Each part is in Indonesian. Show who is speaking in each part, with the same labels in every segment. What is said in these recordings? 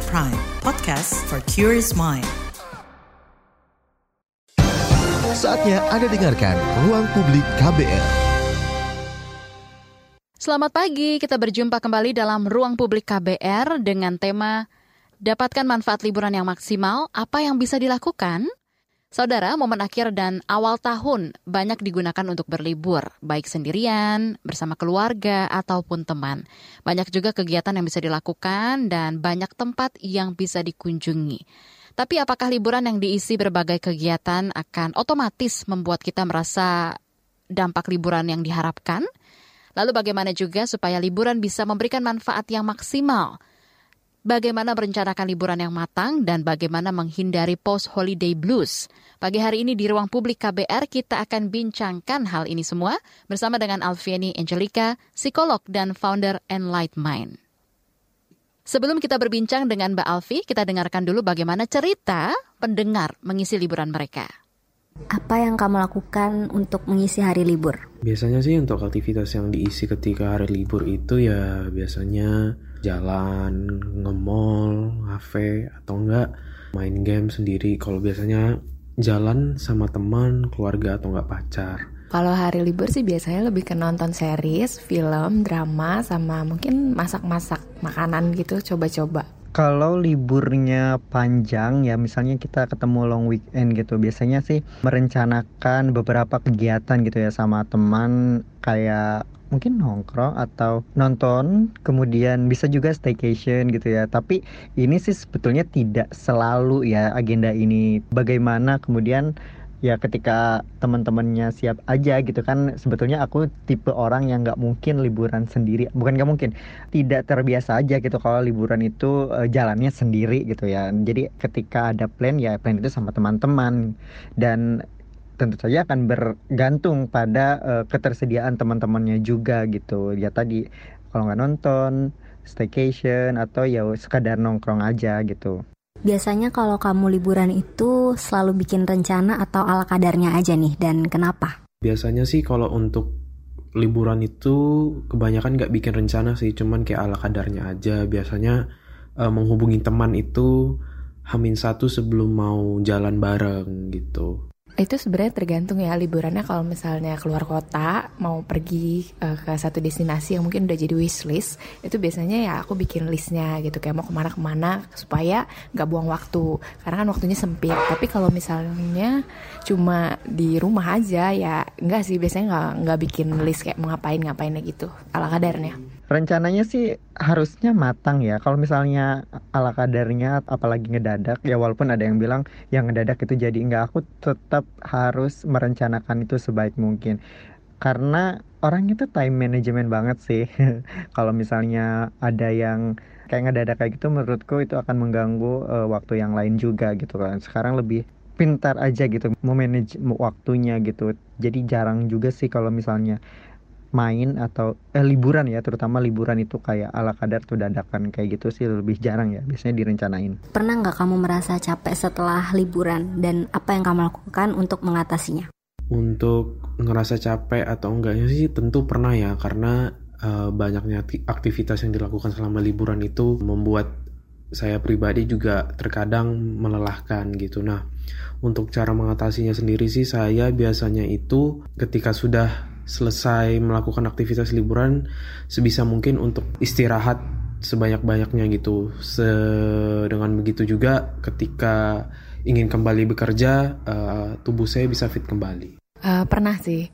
Speaker 1: KBR Prime, podcast for curious mind.
Speaker 2: Saatnya Anda dengarkan Ruang Publik KBR.
Speaker 3: Selamat pagi, kita berjumpa kembali dalam Ruang Publik KBR dengan tema Dapatkan manfaat liburan yang maksimal, apa yang bisa dilakukan? Saudara, momen akhir dan awal tahun banyak digunakan untuk berlibur, baik sendirian, bersama keluarga, ataupun teman. Banyak juga kegiatan yang bisa dilakukan dan banyak tempat yang bisa dikunjungi. Tapi apakah liburan yang diisi berbagai kegiatan akan otomatis membuat kita merasa dampak liburan yang diharapkan? Lalu bagaimana juga supaya liburan bisa memberikan manfaat yang maksimal? Bagaimana merencanakan liburan yang matang dan bagaimana menghindari post-holiday blues. Pagi hari ini di ruang publik KBR kita akan bincangkan hal ini semua bersama dengan Alfiani Angelica, psikolog dan founder Enlight Mind. Sebelum kita berbincang dengan Mbak Alfi, kita dengarkan dulu bagaimana cerita pendengar mengisi liburan mereka.
Speaker 4: Apa yang kamu lakukan untuk mengisi hari libur?
Speaker 5: Biasanya sih untuk aktivitas yang diisi ketika hari libur itu ya biasanya jalan, nge-mall, cafe, atau enggak main game sendiri. Kalau biasanya jalan sama teman, keluarga, atau enggak pacar.
Speaker 6: Kalau hari libur sih biasanya lebih ke nonton series, film, drama, sama mungkin masak-masak makanan gitu, coba-coba.
Speaker 7: Kalau liburnya panjang ya misalnya kita ketemu long weekend gitu biasanya sih merencanakan beberapa kegiatan gitu ya sama teman kayak mungkin nongkrong atau nonton kemudian bisa juga staycation gitu ya. Tapi ini sih sebetulnya tidak selalu ya agenda ini. Bagaimana kemudian ya ketika teman-temannya siap aja gitu kan sebetulnya aku tipe orang yang nggak mungkin liburan sendiri. Bukan nggak mungkin tidak terbiasa aja gitu kalau liburan itu uh, jalannya sendiri gitu ya. Jadi ketika ada plan ya plan itu sama teman-teman. Dan tentu saja akan bergantung pada uh, ketersediaan teman-temannya juga gitu. Ya tadi kalau nggak nonton staycation atau ya sekadar nongkrong aja gitu
Speaker 4: biasanya kalau kamu liburan itu selalu bikin rencana atau ala kadarnya aja nih dan kenapa?
Speaker 5: Biasanya sih kalau untuk liburan itu kebanyakan nggak bikin rencana sih cuman kayak ala kadarnya aja. Biasanya uh, menghubungi teman itu hamin satu sebelum mau jalan bareng gitu
Speaker 6: itu sebenarnya tergantung ya liburannya. Kalau misalnya keluar kota mau pergi uh, ke satu destinasi yang mungkin udah jadi wishlist itu biasanya ya aku bikin listnya gitu. Kayak mau ke mana-kemana supaya nggak buang waktu. Karena kan waktunya sempit. Tapi kalau misalnya cuma di rumah aja ya enggak sih. Biasanya nggak nggak bikin list kayak mau ngapain ngapain gitu. Ala kadarnya
Speaker 7: rencananya sih harusnya matang ya. Kalau misalnya ala kadarnya apalagi ngedadak ya walaupun ada yang bilang yang ngedadak itu jadi enggak aku tetap harus merencanakan itu sebaik mungkin. Karena orang itu time management banget sih. Kalau misalnya ada yang kayak ngedadak kayak gitu menurutku itu akan mengganggu uh, waktu yang lain juga gitu kan. Sekarang lebih pintar aja gitu memanage waktunya gitu. Jadi jarang juga sih kalau misalnya main atau eh, liburan ya terutama liburan itu kayak ala kadar tuh dadakan kayak gitu sih lebih jarang ya biasanya direncanain.
Speaker 4: Pernah nggak kamu merasa capek setelah liburan? Dan apa yang kamu lakukan untuk mengatasinya?
Speaker 5: Untuk ngerasa capek atau enggaknya sih tentu pernah ya karena uh, banyaknya aktivitas yang dilakukan selama liburan itu membuat saya pribadi juga terkadang melelahkan gitu. Nah untuk cara mengatasinya sendiri sih saya biasanya itu ketika sudah selesai melakukan aktivitas liburan sebisa mungkin untuk istirahat sebanyak-banyaknya gitu. Se dengan begitu juga ketika ingin kembali bekerja, uh, tubuh saya bisa fit kembali.
Speaker 6: Uh, pernah sih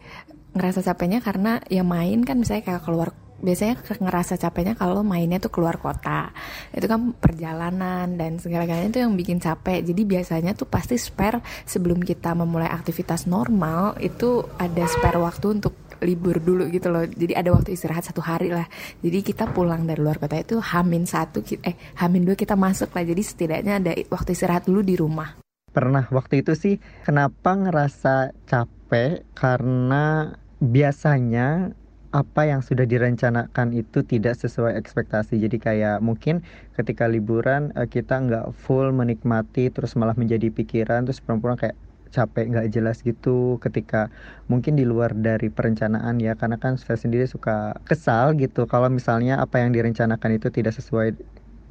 Speaker 6: ngerasa capeknya karena ya main kan misalnya kayak keluar biasanya ngerasa capeknya kalau mainnya tuh keluar kota itu kan perjalanan dan segala-galanya itu yang bikin capek jadi biasanya tuh pasti spare sebelum kita memulai aktivitas normal itu ada spare waktu untuk libur dulu gitu loh. Jadi ada waktu istirahat satu hari lah. Jadi kita pulang dari luar kota itu hamin satu eh hamin dua kita masuk lah. Jadi setidaknya ada waktu istirahat dulu di rumah.
Speaker 7: Pernah waktu itu sih kenapa ngerasa capek? Karena biasanya apa yang sudah direncanakan itu tidak sesuai ekspektasi. Jadi kayak mungkin ketika liburan eh, kita nggak full menikmati, terus malah menjadi pikiran, terus perempuan kayak capek nggak jelas gitu ketika mungkin di luar dari perencanaan ya. Karena kan saya sendiri suka kesal gitu kalau misalnya apa yang direncanakan itu tidak sesuai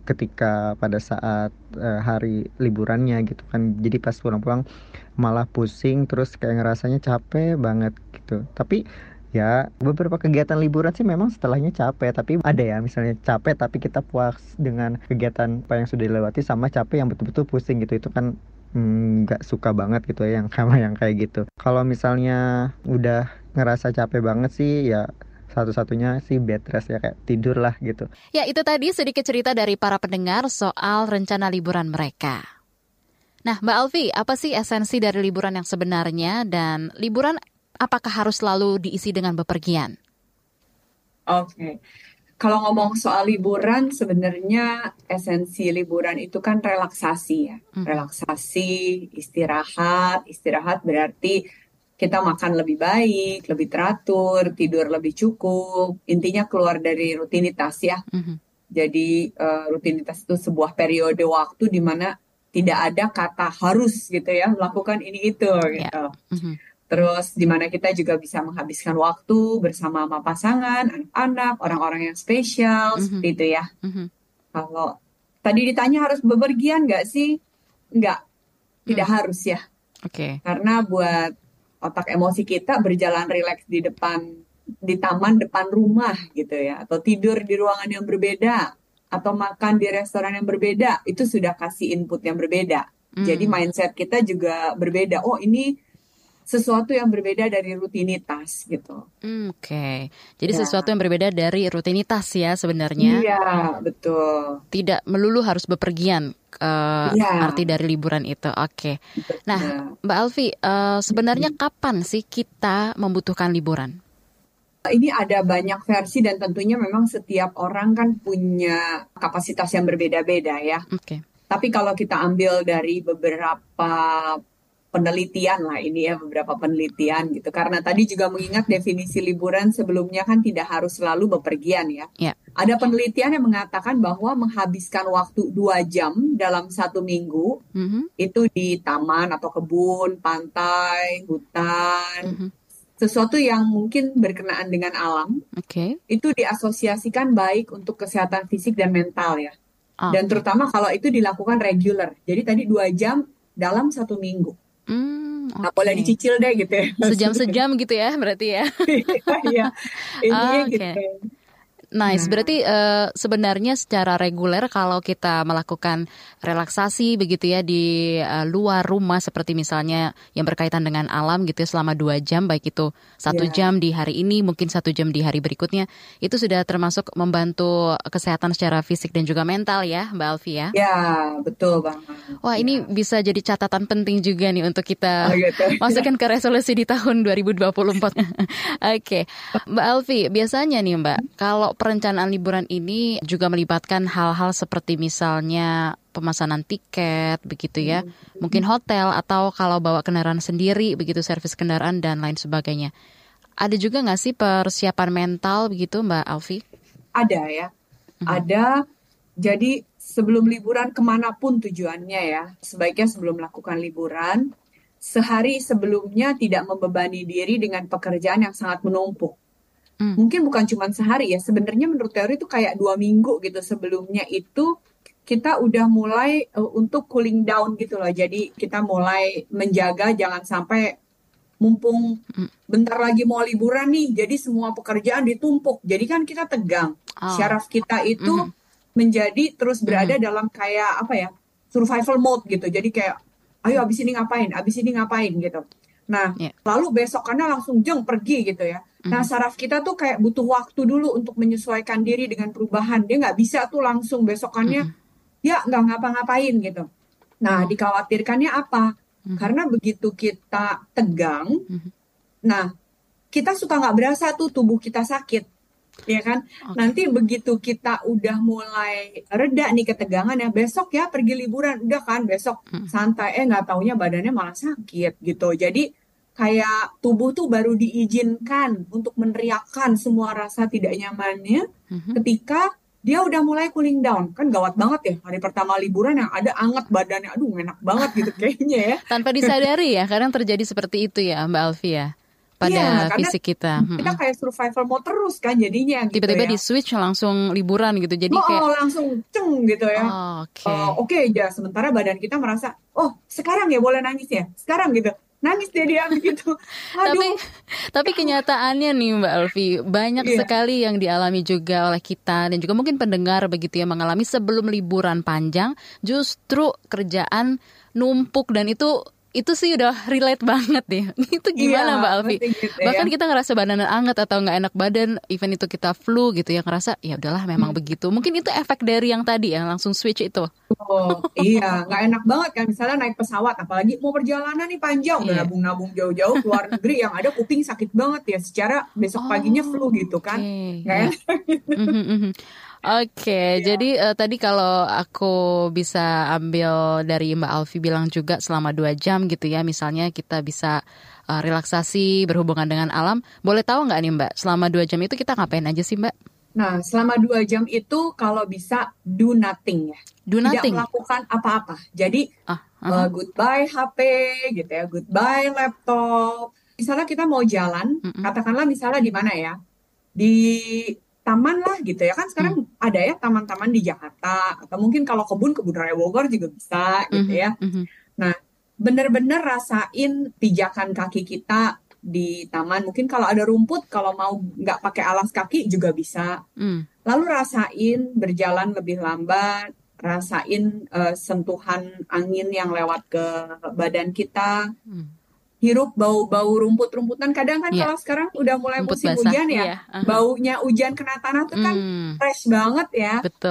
Speaker 7: ketika pada saat uh, hari liburannya gitu kan. Jadi pas pulang-pulang malah pusing terus kayak ngerasanya capek banget gitu. Tapi ya beberapa kegiatan liburan sih memang setelahnya capek. Tapi ada ya misalnya capek tapi kita puas dengan kegiatan apa yang sudah dilewati sama capek yang betul-betul pusing gitu. Itu kan nggak hmm, suka banget gitu ya yang sama yang kayak gitu kalau misalnya udah ngerasa capek banget sih ya satu-satunya sih bed rest ya kayak tidur lah gitu.
Speaker 3: Ya itu tadi sedikit cerita dari para pendengar soal rencana liburan mereka. Nah Mbak Alfi, apa sih esensi dari liburan yang sebenarnya dan liburan apakah harus selalu diisi dengan bepergian?
Speaker 8: Oke. Okay. Kalau ngomong soal liburan, sebenarnya esensi liburan itu kan relaksasi ya. Hmm. Relaksasi, istirahat. Istirahat berarti kita makan lebih baik, lebih teratur, tidur lebih cukup. Intinya keluar dari rutinitas ya. Hmm. Jadi uh, rutinitas itu sebuah periode waktu di mana tidak ada kata harus gitu ya melakukan ini itu gitu. Yeah. Mm -hmm. Terus di mana kita juga bisa menghabiskan waktu bersama sama pasangan, anak-anak, orang-orang yang spesial mm -hmm. seperti itu ya. Mm -hmm. Kalau tadi ditanya harus bepergian nggak sih? Nggak, tidak mm. harus ya.
Speaker 3: Oke. Okay.
Speaker 8: Karena buat otak emosi kita berjalan rileks di depan di taman depan rumah gitu ya, atau tidur di ruangan yang berbeda, atau makan di restoran yang berbeda, itu sudah kasih input yang berbeda. Mm. Jadi mindset kita juga berbeda. Oh ini sesuatu yang berbeda dari rutinitas gitu.
Speaker 3: Oke, okay. jadi ya. sesuatu yang berbeda dari rutinitas ya sebenarnya.
Speaker 8: Iya betul.
Speaker 3: Tidak melulu harus bepergian. Uh, ya. Arti dari liburan itu, oke. Okay. Nah, Mbak Alfi, uh, sebenarnya hmm. kapan sih kita membutuhkan liburan?
Speaker 8: Ini ada banyak versi dan tentunya memang setiap orang kan punya kapasitas yang berbeda-beda ya.
Speaker 3: Oke. Okay.
Speaker 8: Tapi kalau kita ambil dari beberapa penelitian lah ini ya beberapa penelitian gitu karena tadi juga mengingat definisi liburan sebelumnya kan tidak harus selalu bepergian ya.
Speaker 3: Yeah.
Speaker 8: Ada penelitian yang mengatakan bahwa menghabiskan waktu dua jam dalam satu minggu mm-hmm. itu di taman atau kebun, pantai, hutan. Mm-hmm. Sesuatu yang mungkin berkenaan dengan alam,
Speaker 3: okay.
Speaker 8: itu diasosiasikan baik untuk kesehatan fisik dan mental ya. Oh. Dan terutama kalau itu dilakukan regular. Jadi tadi dua jam dalam satu minggu.
Speaker 3: Hmm, okay.
Speaker 8: Boleh dicicil deh gitu ya.
Speaker 3: Sejam-sejam gitu ya berarti ya.
Speaker 8: Iya. Intinya
Speaker 3: okay. gitu. Nice, nah. berarti uh, sebenarnya secara reguler kalau kita melakukan relaksasi begitu ya di uh, luar rumah seperti misalnya yang berkaitan dengan alam gitu ya selama dua jam baik itu satu yeah. jam di hari ini mungkin satu jam di hari berikutnya itu sudah termasuk membantu kesehatan secara fisik dan juga mental ya Mbak Alfi ya?
Speaker 8: Ya betul bang.
Speaker 3: Wah ini ya. bisa jadi catatan penting juga nih untuk kita oh, gitu. masukkan ke resolusi di tahun 2024. Oke, okay. Mbak Alfi biasanya nih Mbak kalau perencanaan liburan ini juga melibatkan hal-hal seperti misalnya pemesanan tiket begitu ya, hmm. mungkin hotel atau kalau bawa kendaraan sendiri begitu servis kendaraan dan lain sebagainya. Ada juga nggak sih persiapan mental begitu Mbak Alfi?
Speaker 8: Ada ya, hmm. ada. Jadi sebelum liburan ke mana pun tujuannya ya, sebaiknya sebelum melakukan liburan, sehari sebelumnya tidak membebani diri dengan pekerjaan yang sangat menumpuk. Hmm. Mungkin bukan cuma sehari ya. Sebenarnya menurut teori itu kayak dua minggu gitu sebelumnya itu kita udah mulai uh, untuk cooling down gitu loh. Jadi kita mulai menjaga jangan sampai mumpung hmm. bentar lagi mau liburan nih, jadi semua pekerjaan ditumpuk. Jadi kan kita tegang. Oh. Syaraf kita itu mm menjadi terus berada mm dalam kayak apa ya survival mode gitu. Jadi kayak ayo abis ini ngapain, abis ini ngapain gitu. Nah, yeah. lalu besokannya langsung jeng pergi gitu ya. Nah, saraf kita tuh kayak butuh waktu dulu untuk menyesuaikan diri dengan perubahan. Dia nggak bisa tuh langsung besokannya, mm-hmm. ya nggak ngapa-ngapain gitu. Nah, mm-hmm. dikhawatirkannya apa? Karena begitu kita tegang, nah kita suka nggak berasa tuh tubuh kita sakit, ya kan? Okay. Nanti begitu kita udah mulai reda nih ketegangan ya, besok ya pergi liburan, udah kan besok santai, eh nggak taunya badannya malah sakit gitu. Jadi kayak tubuh tuh baru diizinkan untuk meneriakkan semua rasa tidak nyamannya mm-hmm. ketika dia udah mulai cooling down kan gawat banget ya hari pertama liburan yang ada anget badannya aduh enak banget gitu kayaknya ya
Speaker 3: tanpa disadari ya kadang terjadi seperti itu ya Mbak Alfia pada
Speaker 8: Iya, karena
Speaker 3: fisik kita.
Speaker 8: kita
Speaker 3: Mm-mm.
Speaker 8: kayak survival mode terus kan jadinya gitu
Speaker 3: Tiba-tiba
Speaker 8: ya.
Speaker 3: di switch langsung liburan gitu. Jadi
Speaker 8: oh,
Speaker 3: kayak
Speaker 8: oh, langsung ceng gitu ya.
Speaker 3: oh, oke.
Speaker 8: Oh, Oke aja, sementara badan kita merasa, oh sekarang ya boleh nangis ya, sekarang gitu, nangis deh dia gitu.
Speaker 3: Tapi
Speaker 8: Aduh,
Speaker 3: tapi kenyataannya nih Mbak Alfi banyak
Speaker 8: Iya.
Speaker 3: sekali yang dialami juga oleh kita dan juga mungkin pendengar begitu ya mengalami sebelum liburan panjang justru kerjaan numpuk dan itu itu sih udah relate banget ya. Itu gimana
Speaker 8: Iya,
Speaker 3: Mbak Alfi?
Speaker 8: gitu ya.
Speaker 3: Bahkan kita ngerasa badan anget atau nggak enak badan, even itu kita flu gitu ya ngerasa ya udahlah memang
Speaker 8: Hmm.
Speaker 3: begitu. Mungkin itu efek dari yang tadi yang langsung switch itu.
Speaker 8: oh, iya, nggak enak banget kan, misalnya naik pesawat, apalagi mau perjalanan nih panjang, udah
Speaker 3: Iya.
Speaker 8: nabung-nabung jauh-jauh ke luar negeri, yang ada kuping sakit banget ya, secara besok paginya flu gitu kan,
Speaker 3: Oke,
Speaker 8: nggak
Speaker 3: ya.
Speaker 8: enak.
Speaker 3: Mhm, Oke, jadi eh, tadi kalau aku bisa ambil dari Mbak Alfi bilang juga selama dua jam gitu ya, misalnya kita bisa eh, relaksasi berhubungan dengan alam. Boleh tahu nggak nih Mbak, selama dua jam itu kita ngapain aja sih Mbak?
Speaker 8: Nah, selama dua jam itu kalau bisa do nothing ya,
Speaker 3: Do
Speaker 8: tidak
Speaker 3: nothing.
Speaker 8: melakukan apa-apa. Jadi
Speaker 3: Ah,
Speaker 8: uh, goodbye HP gitu ya, goodbye laptop. Misalnya kita mau jalan,
Speaker 3: Mm-mm.
Speaker 8: katakanlah misalnya di mana ya? Di taman lah gitu ya. Kan sekarang ada ya taman-taman di Jakarta atau mungkin kalau kebun kebun raya Bogor juga bisa gitu
Speaker 3: Mhm,
Speaker 8: ya.
Speaker 3: mhm.
Speaker 8: Bener-bener rasain pijakan kaki kita di taman. Mungkin kalau ada rumput, kalau mau nggak pakai alas kaki juga bisa.
Speaker 3: Hmm,
Speaker 8: Lalu rasain berjalan lebih lambat, rasain eh, sentuhan angin yang lewat ke badan kita,
Speaker 3: hmm.
Speaker 8: Hirup bau-bau rumput-rumputan. Kadang kan
Speaker 3: Iya.
Speaker 8: kalau sekarang udah mulai
Speaker 3: Rumput
Speaker 8: musim
Speaker 3: basah,
Speaker 8: hujan ya,
Speaker 3: iya. Aha.
Speaker 8: baunya hujan kena tanah tuh kan
Speaker 3: Hmm,
Speaker 8: fresh banget ya.
Speaker 3: betul.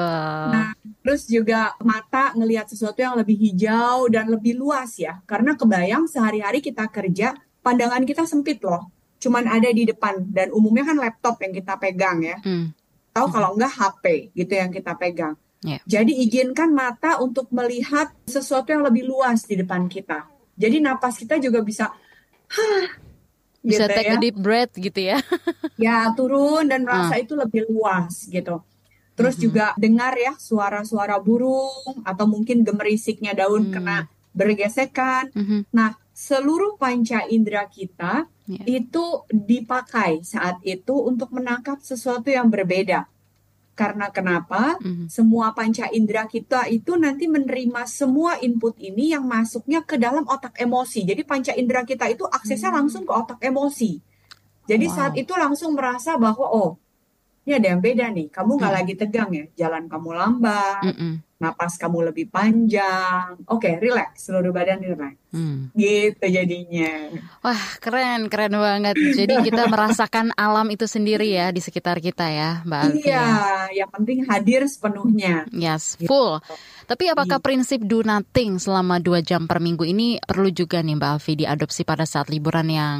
Speaker 8: Nah, terus juga mata ngelihat sesuatu yang lebih hijau dan lebih luas ya. Karena kebayang sehari-hari kita kerja, pandangan kita sempit loh. Cuman ada di depan dan umumnya kan laptop yang kita pegang ya.
Speaker 3: Hmm,
Speaker 8: Tahu kalau enggak HP gitu yang kita pegang.
Speaker 3: Iya.
Speaker 8: Jadi izinkan mata untuk melihat sesuatu yang lebih luas di depan kita. Jadi napas kita juga bisa hah,
Speaker 3: bisa
Speaker 8: gitu
Speaker 3: take
Speaker 8: ya.
Speaker 3: a deep breath gitu ya.
Speaker 8: Ya, turun dan
Speaker 3: Ah.
Speaker 8: merasa itu lebih luas gitu. Terus
Speaker 3: Mhm.
Speaker 8: juga dengar ya suara-suara burung atau mungkin gemerisiknya daun
Speaker 3: Hmm.
Speaker 8: kena bergesekan.
Speaker 3: Mhm,
Speaker 8: Nah, seluruh panca indera kita
Speaker 3: Ya.
Speaker 8: itu dipakai saat itu untuk menangkap sesuatu yang berbeda. Karena kenapa?
Speaker 3: mhm.
Speaker 8: Semua panca indera kita itu nanti menerima semua input ini yang masuknya ke dalam otak emosi. Jadi panca indera kita itu aksesnya langsung ke otak emosi. Jadi
Speaker 3: Wow.
Speaker 8: saat itu langsung merasa bahwa oh, ini ada yang beda nih. Kamu nggak
Speaker 3: Hmm.
Speaker 8: lagi tegang ya, jalan kamu lambat,
Speaker 3: Mm-mm.
Speaker 8: Napas kamu lebih panjang. Oke, relax, seluruh badan relax.
Speaker 3: Hmm.
Speaker 8: Gitu jadinya.
Speaker 3: Wah, keren, keren banget. Jadi kita merasakan alam itu sendiri ya di sekitar kita ya, Mbak.
Speaker 8: Iya,
Speaker 3: ya.
Speaker 8: yang penting hadir sepenuhnya.
Speaker 3: Yes, full. Tapi apakah
Speaker 8: Iya.
Speaker 3: prinsip do nothing selama dua jam per minggu ini perlu juga nih Mbak Alfi diadopsi pada saat liburan yang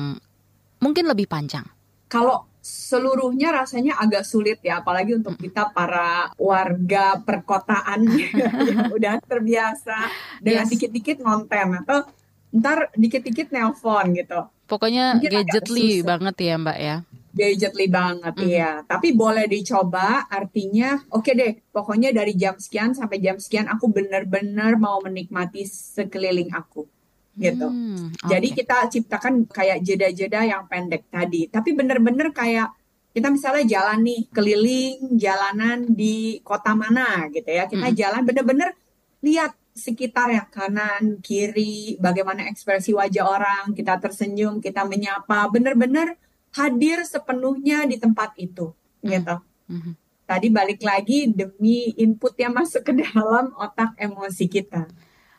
Speaker 3: mungkin lebih panjang?
Speaker 8: Kalau seluruhnya rasanya agak sulit ya, apalagi untuk kita para warga perkotaan yang udah terbiasa dengan
Speaker 3: Yes.
Speaker 8: dikit-dikit ngonten atau ntar dikit-dikit nelpon gitu.
Speaker 3: Pokoknya
Speaker 8: Mungkin
Speaker 3: gadgetly banget ya Mbak ya.
Speaker 8: Gadgetly banget
Speaker 3: Mhm.
Speaker 8: ya. Tapi boleh dicoba, artinya oke deh, pokoknya dari jam sekian sampai jam sekian aku bener-bener mau menikmati sekeliling aku. Gitu.
Speaker 3: Hmm,
Speaker 8: Jadi
Speaker 3: oke.
Speaker 8: kita ciptakan kayak jeda-jeda yang pendek tadi. Tapi bener-bener kayak kita misalnya jalan nih keliling jalanan di kota mana gitu ya. Kita
Speaker 3: Mm-mm.
Speaker 8: jalan bener-bener lihat sekitar ya kanan, kiri, bagaimana ekspresi wajah orang, kita tersenyum, kita menyapa, bener-bener hadir sepenuhnya di tempat itu gitu.
Speaker 3: Mhm.
Speaker 8: Tadi balik lagi demi input yang masuk ke dalam otak emosi kita.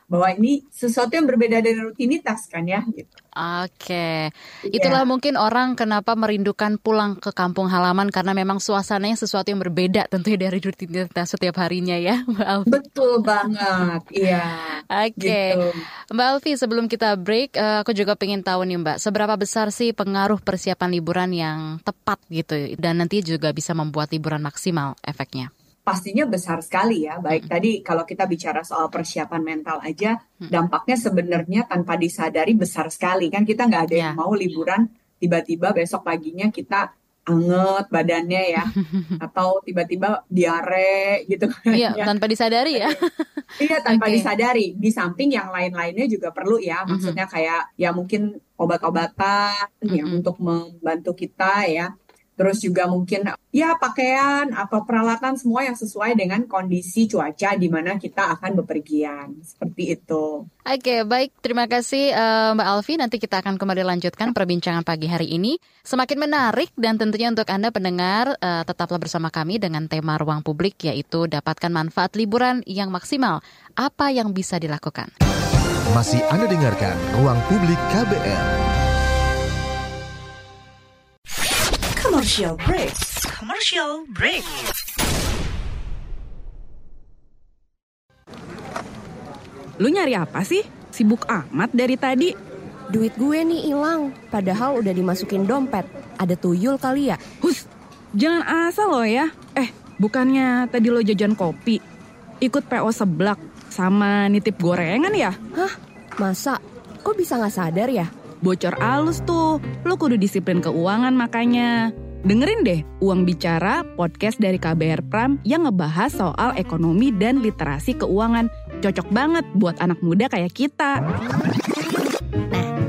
Speaker 8: Bahwa ini sesuatu yang berbeda dari rutinitas kan ya gitu.
Speaker 3: Oke,
Speaker 8: Iya.
Speaker 3: itulah mungkin orang kenapa merindukan pulang ke kampung halaman karena memang suasananya sesuatu yang berbeda tentunya dari rutinitas setiap harinya ya, Mbak Alfi.
Speaker 8: Betul banget, iya.
Speaker 3: Oke,
Speaker 8: Gitu.
Speaker 3: Mbak Alfi sebelum kita break, eh, aku juga pengen tahu nih Mbak, seberapa besar sih pengaruh persiapan liburan yang tepat gitu dan nanti juga bisa membuat liburan maksimal efeknya?
Speaker 8: Pastinya besar sekali ya. Baik tadi kalau kita bicara soal persiapan mental aja,
Speaker 3: Hmm.
Speaker 8: dampaknya sebenarnya tanpa disadari besar sekali kan. Kita nggak ada yang
Speaker 3: Ya.
Speaker 8: mau liburan tiba-tiba besok paginya kita anget badannya ya atau tiba-tiba diare gitu kan
Speaker 3: Iya,
Speaker 8: ya.
Speaker 3: tanpa disadari ya.
Speaker 8: Iya tanpa
Speaker 3: Oke.
Speaker 8: disadari. Di samping yang lain-lainnya juga perlu ya. Maksudnya kayak ya mungkin obat-obatan yang
Speaker 3: Mhm.
Speaker 8: untuk membantu kita ya. Terus juga mungkin ya pakaian atau peralatan semua yang sesuai dengan kondisi cuaca di mana kita akan bepergian. Seperti itu.
Speaker 3: Oke, baik. Terima kasih eh, Mbak Alfi. Nanti kita akan kembali lanjutkan perbincangan pagi hari ini. Semakin menarik dan tentunya untuk Anda pendengar eh, tetaplah bersama kami dengan tema ruang publik yaitu dapatkan manfaat liburan yang maksimal. Apa yang bisa dilakukan?
Speaker 2: Masih Anda dengarkan Ruang Publik KBR.
Speaker 1: Commercial break. Commercial break.
Speaker 9: Lu nyari apa sih? Sibuk amat dari tadi.
Speaker 10: Duit gue nih hilang, padahal udah dimasukin dompet. Ada tuyul kali ya?
Speaker 9: Hus, jangan asal lo ya. Eh, bukannya tadi lo jajan kopi, ikut PO seblak, sama nitip gorengan ya?
Speaker 10: Hah? Masa? Kok bisa nggak sadar ya?
Speaker 9: Bocor alus tuh, lo kudu disiplin keuangan makanya. Dengerin deh Uang Bicara, podcast dari KBR Pram yang ngebahas soal ekonomi dan literasi keuangan. Cocok banget buat anak muda kayak kita.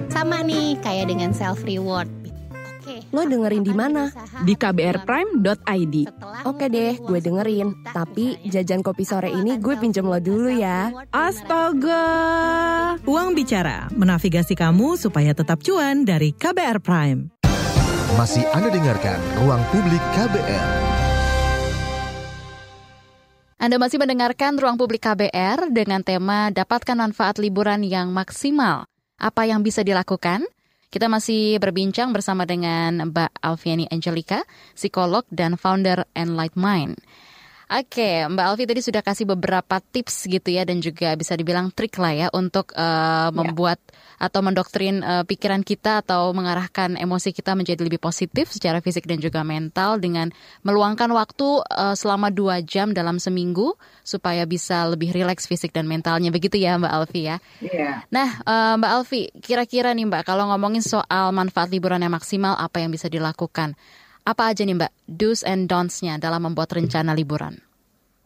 Speaker 11: Sama nih kayak dengan self reward. Oke.
Speaker 10: Lo dengerin di mana?
Speaker 9: Di kbrprime.id.
Speaker 10: Oke deh, gue dengerin. Tapi jajan kopi sore ini gue pinjem lo dulu ya.
Speaker 9: Astaga.
Speaker 1: Uang Bicara, menavigasi kamu supaya tetap cuan dari KBR Prime.
Speaker 2: Masih Anda dengarkan Ruang Publik KBR.
Speaker 3: Anda masih mendengarkan Ruang Publik KBR dengan tema Dapatkan Manfaat Liburan yang Maksimal. Apa yang bisa dilakukan? Kita masih berbincang bersama dengan Mbak Alfiani Angelica, psikolog dan founder Enlight Mind. Oke, Mbak Alfi tadi sudah kasih beberapa tips gitu ya dan juga bisa dibilang trik lah ya untuk eh, membuat atau mendoktrin eh, pikiran kita atau mengarahkan emosi kita menjadi lebih positif secara fisik dan juga mental dengan meluangkan waktu eh, selama dua jam dalam seminggu supaya bisa lebih rileks fisik dan mentalnya begitu ya Mbak Alfi ya.
Speaker 8: Iya.
Speaker 3: Nah, eh, Mbak Alfi, kira-kira nih Mbak, kalau ngomongin soal manfaat liburan yang maksimal, apa yang bisa dilakukan? Apa aja nih Mbak, do's and don'ts-nya dalam membuat rencana liburan?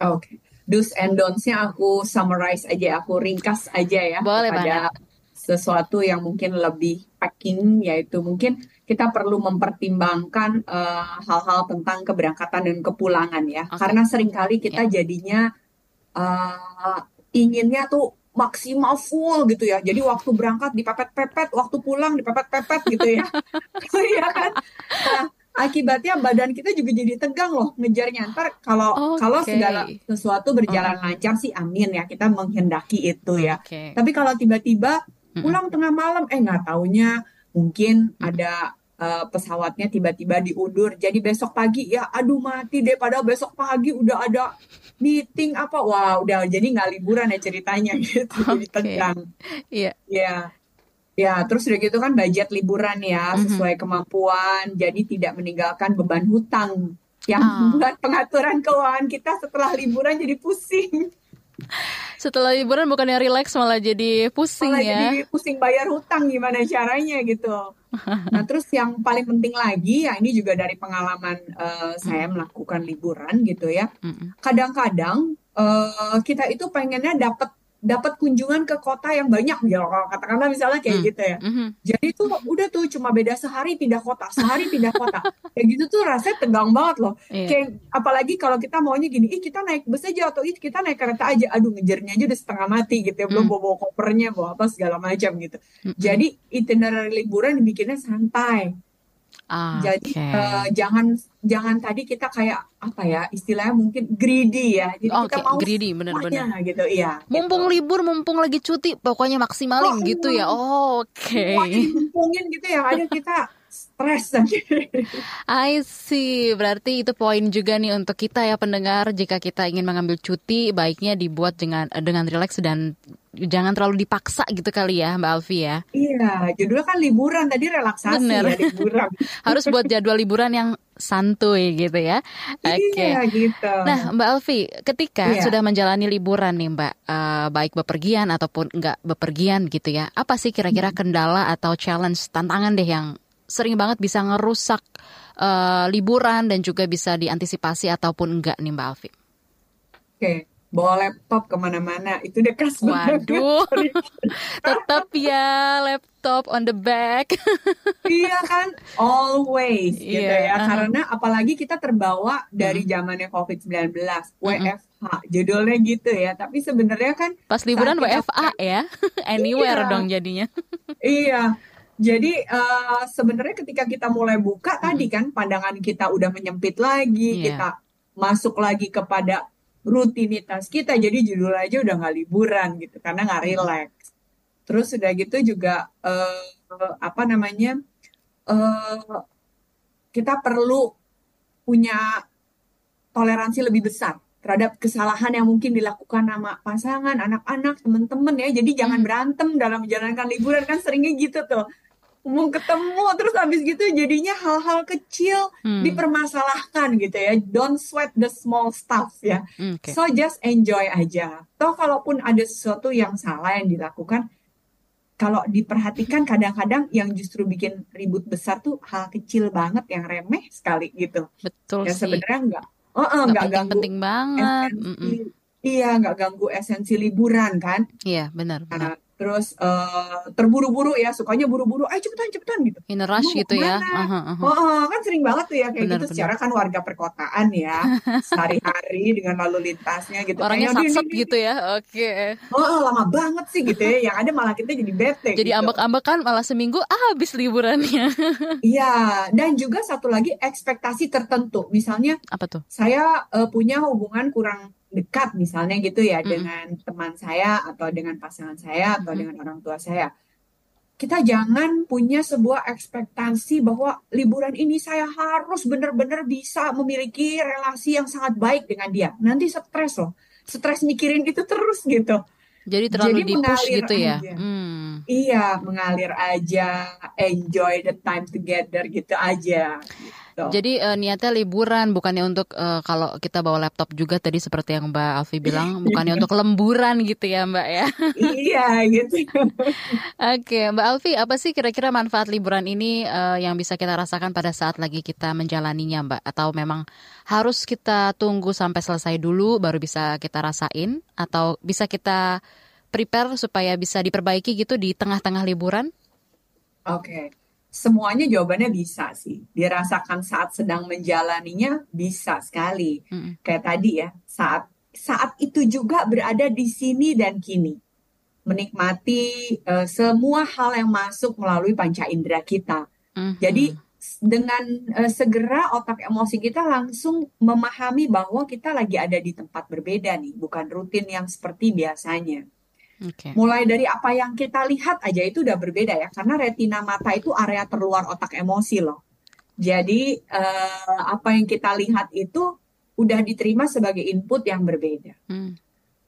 Speaker 8: Oke. Do's and don'ts-nya aku summarize aja, aku ringkas aja ya
Speaker 3: Boleh
Speaker 8: kepada sesuatu yang mungkin lebih packing, yaitu mungkin kita perlu mempertimbangkan eh, hal-hal tentang keberangkatan dan kepulangan ya.
Speaker 3: Oke.
Speaker 8: Karena sering kali kita jadinya eh, inginnya tuh maksimal full gitu ya. Jadi waktu berangkat dipepet-pepet, waktu pulang dipepet-pepet gitu ya. Iya kan? Nah, akibatnya badan kita juga jadi tegang loh ngejarnya. Ntar kalau kalau
Speaker 3: Oke.
Speaker 8: segala sesuatu berjalan lancar sih amin ya kita menghendaki itu ya.
Speaker 3: Oke.
Speaker 8: Tapi kalau tiba-tiba pulang tengah malam eh nggak taunya mungkin ada eh, pesawatnya tiba-tiba diundur jadi besok pagi ya aduh mati deh padahal besok pagi udah ada meeting apa wah udah jadi nggak liburan ya ceritanya gitu jadi
Speaker 3: Oke.
Speaker 8: tegang
Speaker 3: Iya.
Speaker 8: ya ya terus udah gitu kan budget liburan ya
Speaker 3: Mhm.
Speaker 8: sesuai kemampuan jadi tidak meninggalkan beban hutang yang
Speaker 3: Ah.
Speaker 8: membuat pengaturan keuangan kita setelah liburan jadi pusing
Speaker 3: Setelah liburan bukannya rileks malah jadi pusing
Speaker 8: malah
Speaker 3: ya.
Speaker 8: jadi pusing bayar hutang gimana caranya gitu. Nah terus yang paling penting lagi ya ini juga dari pengalaman eh, saya melakukan liburan gitu ya. Kadang-kadang eh, kita itu pengennya dapat dapat kunjungan ke kota yang banyak kalau katakanlah misalnya kayak
Speaker 3: Hmm.
Speaker 8: gitu ya.
Speaker 3: Mhm.
Speaker 8: Jadi tuh udah tuh cuma beda sehari pindah kota, sehari pindah kota. Kayak gitu tuh rasanya tegang banget loh.
Speaker 3: Iya.
Speaker 8: Kayak apalagi kalau kita maunya gini, ih kita naik bus aja atau ih kita naik kereta aja. Aduh ngejarnya aja udah setengah mati gitu ya, belum
Speaker 3: Hmm.
Speaker 8: bawa, bawa kopernya, bawa apa segala macam gitu.
Speaker 3: Mm-mm.
Speaker 8: Jadi itinerary liburan dibikinnya santai.
Speaker 3: Ah,
Speaker 8: Jadi
Speaker 3: oke.
Speaker 8: eh, jangan jangan tadi kita kayak apa ya istilahnya mungkin greedy ya. Jadi kita
Speaker 3: Oke,
Speaker 8: mau
Speaker 3: greedy
Speaker 8: semuanya
Speaker 3: bener-bener.
Speaker 8: gitu, iya.
Speaker 3: Mumpung libur, mumpung lagi cuti, pokoknya maksimalin
Speaker 8: Oh,
Speaker 3: gitu ya. Oh, Oke.
Speaker 8: Semuanya dikumpulin gitu yang ada kita stres.
Speaker 3: I see. Berarti itu poin juga nih untuk kita ya pendengar. Jika kita ingin mengambil cuti, baiknya dibuat dengan dengan rileks dan jangan terlalu dipaksa gitu kali ya, Mbak Alfi ya.
Speaker 8: Iya, judulnya kan liburan tadi relaksasi
Speaker 3: Bener.
Speaker 8: ya liburan.
Speaker 3: Harus buat jadwal liburan yang santuy gitu ya. Oke.
Speaker 8: Iya gitu.
Speaker 3: Nah, Mbak Alfi, ketika
Speaker 8: Iya.
Speaker 3: sudah menjalani liburan nih, Mbak, eh, baik bepergian ataupun enggak bepergian gitu ya, apa sih kira-kira kendala atau challenge tantangan deh yang sering banget bisa ngerusak uh, liburan dan juga bisa diantisipasi ataupun enggak nih Mbak Alfi?
Speaker 8: Oke, bawa laptop ke mana-mana itu udah khas
Speaker 3: Waduh, tetap ya laptop on the back.
Speaker 8: iya kan, always gitu
Speaker 3: Iya,
Speaker 8: ya.
Speaker 3: aha.
Speaker 8: Karena apalagi kita terbawa dari zamannya COVID-19, WFH, judulnya gitu ya. Tapi sebenarnya kan
Speaker 3: Pas liburan
Speaker 8: kita-
Speaker 3: WFA ya, anywhere
Speaker 8: Iya.
Speaker 3: dong jadinya.
Speaker 8: Iya. Jadi eh, sebenarnya ketika kita mulai buka tadi kan pandangan kita udah menyempit lagi,
Speaker 3: Iya.
Speaker 8: kita masuk lagi kepada rutinitas kita. Jadi judul aja udah nggak liburan gitu karena nggak relax. Terus udah gitu juga eh, apa namanya? eh kita perlu punya toleransi lebih besar terhadap kesalahan yang mungkin dilakukan sama pasangan, anak-anak, teman-teman ya. Jadi jangan berantem dalam menjalankan liburan kan seringnya gitu tuh. Mau ketemu terus habis gitu jadinya hal-hal kecil
Speaker 3: Hmm.
Speaker 8: dipermasalahkan gitu ya. Don't sweat the small stuff ya.
Speaker 3: Hmm, Oke.
Speaker 8: So just enjoy aja. Toh kalaupun ada sesuatu yang salah yang dilakukan, kalau diperhatikan kadang-kadang yang justru bikin ribut besar tuh hal kecil banget yang remeh sekali gitu.
Speaker 3: Betul
Speaker 8: Ya
Speaker 3: sih.
Speaker 8: sebenarnya enggak, oh,
Speaker 3: Nggak
Speaker 8: enggak ganggu
Speaker 3: penting-penting banget. Mm-mm.
Speaker 8: esensi, iya enggak ganggu esensi liburan kan.
Speaker 3: Iya, benar. benar.
Speaker 8: Nah, terus eh, terburu-buru ya, sukanya buru-buru, ayo cepetan cepetan gitu.
Speaker 3: In a rush gitu ya. Aha, aha.
Speaker 8: Oh, oh, kan sering banget tuh ya kayak
Speaker 3: Benar,
Speaker 8: gitu.
Speaker 3: benar.
Speaker 8: Secara kan warga perkotaan ya, sehari-hari dengan lalu lintasnya gitu.
Speaker 3: Orangnya
Speaker 8: Kayak, "Din,
Speaker 3: satset
Speaker 8: din, din,
Speaker 3: gitu ya. Oke.
Speaker 8: Oh, oh, lama banget sih gitu ya. Yang ada malah kita jadi bete
Speaker 3: Jadi
Speaker 8: gitu.
Speaker 3: ambek-ambekan malah seminggu ah habis liburannya.
Speaker 8: Iya, dan juga satu lagi ekspektasi tertentu. Misalnya
Speaker 3: Apa tuh?
Speaker 8: saya eh, punya hubungan kurang dekat misalnya gitu ya
Speaker 3: Mm-mm.
Speaker 8: dengan teman saya atau dengan pasangan saya atau
Speaker 3: Mm-mm.
Speaker 8: dengan orang tua saya. Kita jangan punya sebuah ekspektasi bahwa liburan ini saya harus benar-benar bisa memiliki relasi yang sangat baik dengan dia. Nanti stres loh. Stres mikirin itu terus gitu.
Speaker 3: Jadi terlalu
Speaker 8: Jadi mengalir
Speaker 3: gitu ya.
Speaker 8: aja.
Speaker 3: Hmm.
Speaker 8: Iya, mengalir aja, enjoy the time together gitu aja. Gitu.
Speaker 3: Jadi eh, niatnya liburan bukannya untuk eh, kalau kita bawa laptop juga tadi seperti yang Mbak Alfi bilang bukannya untuk lemburan gitu ya Mbak ya.
Speaker 8: Iya, gitu.
Speaker 3: Oke Mbak Alfi apa sih kira-kira manfaat liburan ini eh, yang bisa kita rasakan pada saat lagi kita menjalaninya Mbak? Atau memang harus kita tunggu sampai selesai dulu baru bisa kita rasain? Atau bisa kita prepare supaya bisa diperbaiki gitu di tengah-tengah liburan?
Speaker 8: Oke. Semuanya jawabannya bisa sih. Dirasakan saat sedang menjalaninya bisa sekali.
Speaker 3: Mm-mm.
Speaker 8: Kayak tadi ya, saat saat itu juga berada di sini dan kini. Menikmati eh, semua hal yang masuk melalui panca indera kita.
Speaker 3: Mhm.
Speaker 8: Jadi dengan eh, segera otak emosi kita langsung memahami bahwa kita lagi ada di tempat berbeda nih, bukan rutin yang seperti biasanya.
Speaker 3: Oke.
Speaker 8: Mulai dari apa yang kita lihat aja itu udah berbeda ya, karena retina mata itu area terluar otak emosi loh. Jadi eh, apa yang kita lihat itu udah diterima sebagai input yang berbeda.
Speaker 3: Hmm.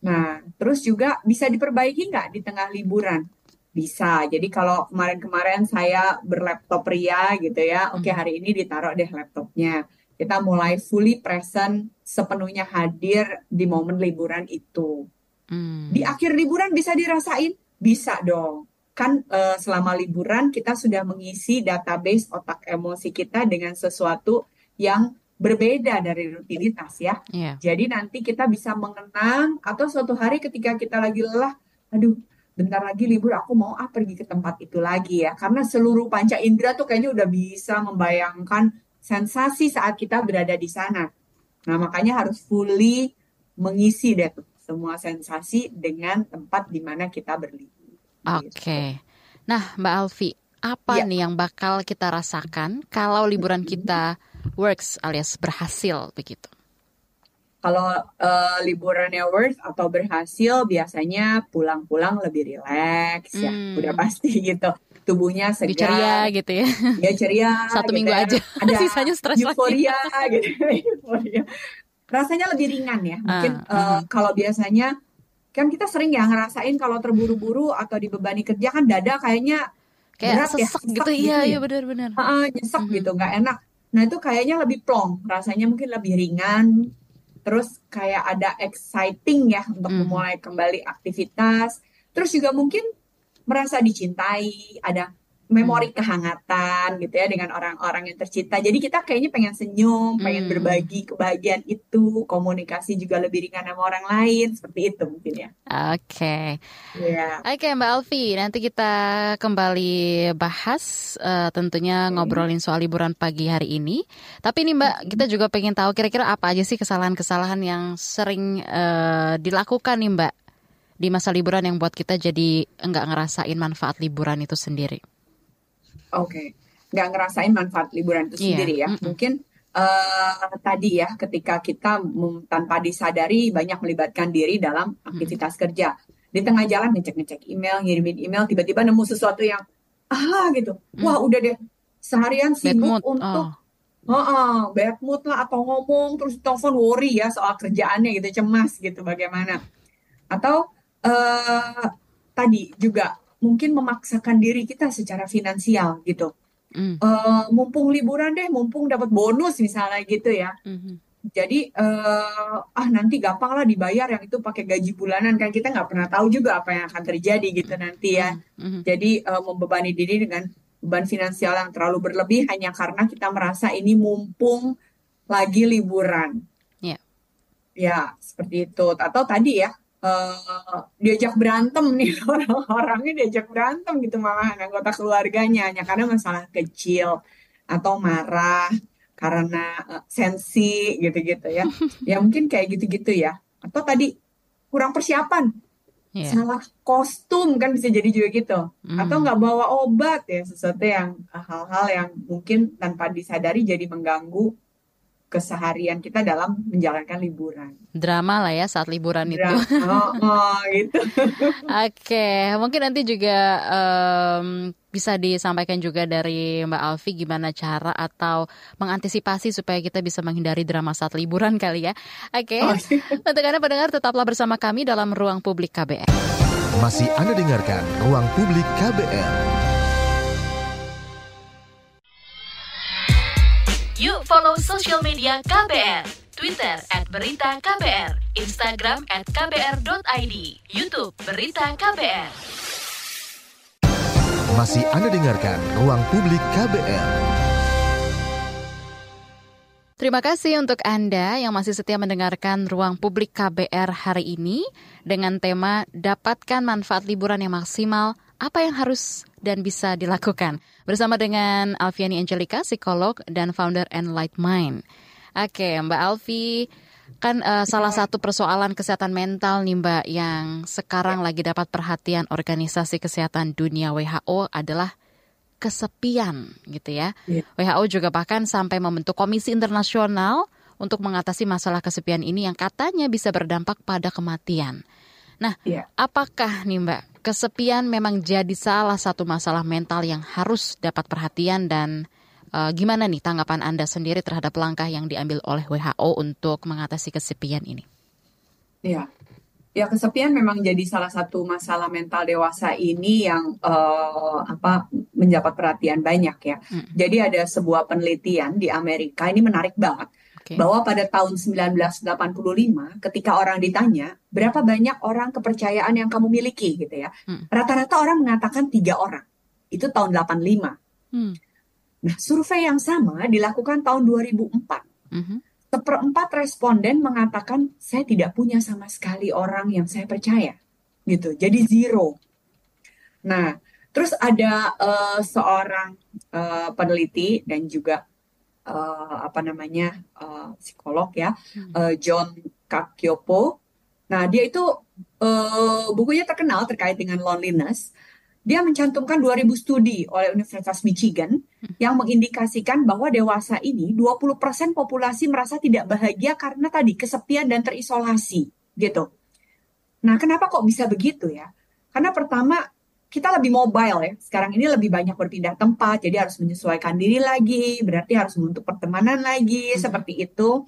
Speaker 8: Nah, terus juga bisa diperbaiki nggak di tengah liburan? Bisa. Jadi kalau kemarin-kemarin saya berlaptop ria gitu ya, oke hari ini ditaruh deh laptopnya. Kita mulai fully present, sepenuhnya hadir di momen liburan itu.
Speaker 3: Hmm.
Speaker 8: Di akhir liburan bisa dirasain? Bisa dong. Kan eh, selama liburan kita sudah mengisi database otak emosi kita dengan sesuatu yang berbeda dari rutinitas ya.
Speaker 3: Iya.
Speaker 8: Jadi nanti kita bisa mengenang atau suatu hari ketika kita lagi lelah, aduh, bentar lagi libur aku mau ah pergi ke tempat itu lagi ya. Karena seluruh panca indera tuh kayaknya udah bisa membayangkan sensasi saat kita berada di sana. Nah, makanya harus fully mengisi deh tuh semua sensasi dengan tempat di mana kita berlibur.
Speaker 3: Oke. Nah, Mbak Alfi, apa
Speaker 8: Iya.
Speaker 3: nih yang bakal kita rasakan kalau liburan kita works alias berhasil begitu?
Speaker 8: Kalau eh, liburannya worth atau berhasil, biasanya pulang-pulang lebih rileks ya,
Speaker 3: Hmm.
Speaker 8: udah pasti gitu. Tubuhnya
Speaker 3: Lebih ceria
Speaker 8: segar,
Speaker 3: gitu ya.
Speaker 8: ya ceria,
Speaker 3: Satu
Speaker 8: gitu
Speaker 3: minggu
Speaker 8: ya.
Speaker 3: aja.
Speaker 8: Ada
Speaker 3: Sisanya stres lagi.
Speaker 8: euforia gitu, euforia. Rasanya lebih ringan ya. Mungkin
Speaker 3: Ah,
Speaker 8: eh, kalau biasanya kan kita sering ya ngerasain kalau terburu-buru atau dibebani kerja kan dada kayaknya
Speaker 3: Kayak
Speaker 8: berat ya,
Speaker 3: sesek
Speaker 8: sesek
Speaker 3: gitu. Iya,
Speaker 8: gitu
Speaker 3: iya
Speaker 8: ya.
Speaker 3: benar-benar.
Speaker 8: Heeh, nyesek
Speaker 3: Mhm.
Speaker 8: gitu, nggak enak. Nah itu kayaknya lebih plong, rasanya mungkin lebih ringan. Terus kayak ada exciting ya untuk
Speaker 3: Mhm.
Speaker 8: memulai kembali aktivitas. Terus juga mungkin merasa dicintai, ada memori kehangatan gitu ya dengan orang-orang yang tercinta. Jadi kita kayaknya pengen senyum, pengen
Speaker 3: Hmm.
Speaker 8: berbagi kebahagiaan itu, komunikasi juga lebih ringan sama orang lain, seperti itu mungkin ya.
Speaker 3: Oke.
Speaker 8: Iya.
Speaker 3: Oke Mbak Alfi, nanti kita kembali bahas eh, tentunya ngobrolin soal liburan pagi hari ini. Tapi nih Mbak, kita juga pengen tahu kira-kira apa aja sih kesalahan-kesalahan yang sering eh, dilakukan nih Mbak di masa liburan yang buat kita jadi enggak ngerasain manfaat liburan itu sendiri.
Speaker 8: Oke, nggak ngerasain manfaat liburan itu
Speaker 3: Iya,
Speaker 8: sendiri ya.
Speaker 3: mm-mm.
Speaker 8: Mungkin eh, tadi ya, ketika kita tanpa disadari banyak melibatkan diri dalam aktivitas kerja. Di tengah jalan ngecek-ngecek email, ngirimin email, tiba-tiba nemu sesuatu yang ah gitu. Wah udah deh, seharian
Speaker 3: Bad
Speaker 8: sibuk
Speaker 3: mood.
Speaker 8: untuk
Speaker 3: Oh.
Speaker 8: Heeh, bad mood lah atau ngomong terus telepon worry ya soal kerjaannya gitu cemas gitu bagaimana atau eh tadi juga mungkin memaksakan diri kita secara finansial gitu
Speaker 3: Mm.
Speaker 8: Eh, mumpung liburan deh mumpung dapat bonus misalnya gitu ya
Speaker 3: Mhm.
Speaker 8: jadi eh ah nanti gampang lah dibayar yang itu pakai gaji bulanan kan kita nggak pernah tahu juga apa yang akan terjadi gitu nanti ya
Speaker 3: Mhm.
Speaker 8: jadi eh, membebani diri dengan beban finansial yang terlalu berlebih hanya karena kita merasa ini mumpung lagi liburan.
Speaker 3: Ya.
Speaker 8: Ya, seperti itu. Atau tadi ya, eh, diajak berantem nih orang-orangnya diajak berantem gitu malahan anggota keluarganya hanya karena masalah kecil atau marah karena eh, sensi gitu-gitu ya. Ya mungkin kayak gitu-gitu ya. Atau tadi kurang persiapan
Speaker 3: Iya.
Speaker 8: salah kostum kan bisa jadi juga gitu
Speaker 3: Hmm.
Speaker 8: atau nggak bawa obat ya sesuatu yang hal-hal yang mungkin tanpa disadari jadi mengganggu keseharian kita dalam menjalankan liburan.
Speaker 3: Drama lah ya saat liburan itu.
Speaker 8: Dra- oh, oh, gitu.
Speaker 3: Oke, mungkin nanti juga em, bisa disampaikan juga dari Mbak Alfi gimana cara atau mengantisipasi supaya kita bisa menghindari drama saat liburan kali ya. Oke, untuk Anda pendengar tetaplah bersama kami dalam Ruang Publik KBR.
Speaker 2: Masih Anda dengarkan Ruang Publik KBR.
Speaker 12: Yuk follow social media KBR. Twitter at Berita KBR, Instagram at KBR.id, Youtube Berita KBR.
Speaker 2: Masih Anda dengarkan Ruang Publik KBR.
Speaker 3: Terima kasih untuk Anda yang masih setia mendengarkan Ruang Publik KBR hari ini dengan tema Dapatkan manfaat liburan yang maksimal, apa yang harus dan bisa dilakukan. Bersama dengan Alfiani Angelica, psikolog dan founder Enlight Mind. Oke, Mbak Alfi, kan eh, salah satu persoalan kesehatan mental nih Mbak yang sekarang lagi dapat perhatian Organisasi Kesehatan Dunia WHO adalah kesepian gitu ya.
Speaker 8: Iya.
Speaker 3: WHO juga bahkan sampai membentuk komisi internasional untuk mengatasi masalah kesepian ini yang katanya bisa berdampak pada kematian. Nah,
Speaker 8: Iya.
Speaker 3: apakah nih Mbak, kesepian memang jadi salah satu masalah mental yang harus dapat perhatian dan eh, gimana nih tanggapan Anda sendiri terhadap langkah yang diambil oleh WHO untuk mengatasi kesepian ini?
Speaker 8: Ya, ya kesepian memang jadi salah satu masalah mental dewasa ini yang eh, apa mendapat perhatian banyak ya.
Speaker 3: Hmm.
Speaker 8: Jadi ada sebuah penelitian di Amerika ini menarik banget
Speaker 3: Oke.
Speaker 8: bahwa pada tahun 1985 ketika orang ditanya berapa banyak orang kepercayaan yang kamu miliki gitu ya,
Speaker 3: Hmm.
Speaker 8: rata-rata orang mengatakan tiga orang. Itu tahun 85.
Speaker 3: Hmm.
Speaker 8: Nah, survei yang sama dilakukan tahun 2004.
Speaker 3: Mhm.
Speaker 8: Seperempat responden mengatakan saya tidak punya sama sekali orang yang saya percaya, gitu. Jadi zero. Nah, terus ada eh, seorang eh, peneliti dan juga eh, apa namanya eh, psikolog ya, eh, John Kakyopo. Nah, dia itu eh, bukunya terkenal terkait dengan loneliness. Dia mencantumkan 2000 studi oleh Universitas Michigan yang mengindikasikan bahwa dewasa ini 20% populasi merasa tidak bahagia karena tadi kesepian dan terisolasi gitu. Nah, kenapa kok bisa begitu ya? Karena pertama kita lebih mobile ya. Sekarang ini lebih banyak berpindah tempat, jadi harus menyesuaikan diri lagi, berarti harus membentuk pertemanan lagi seperti itu.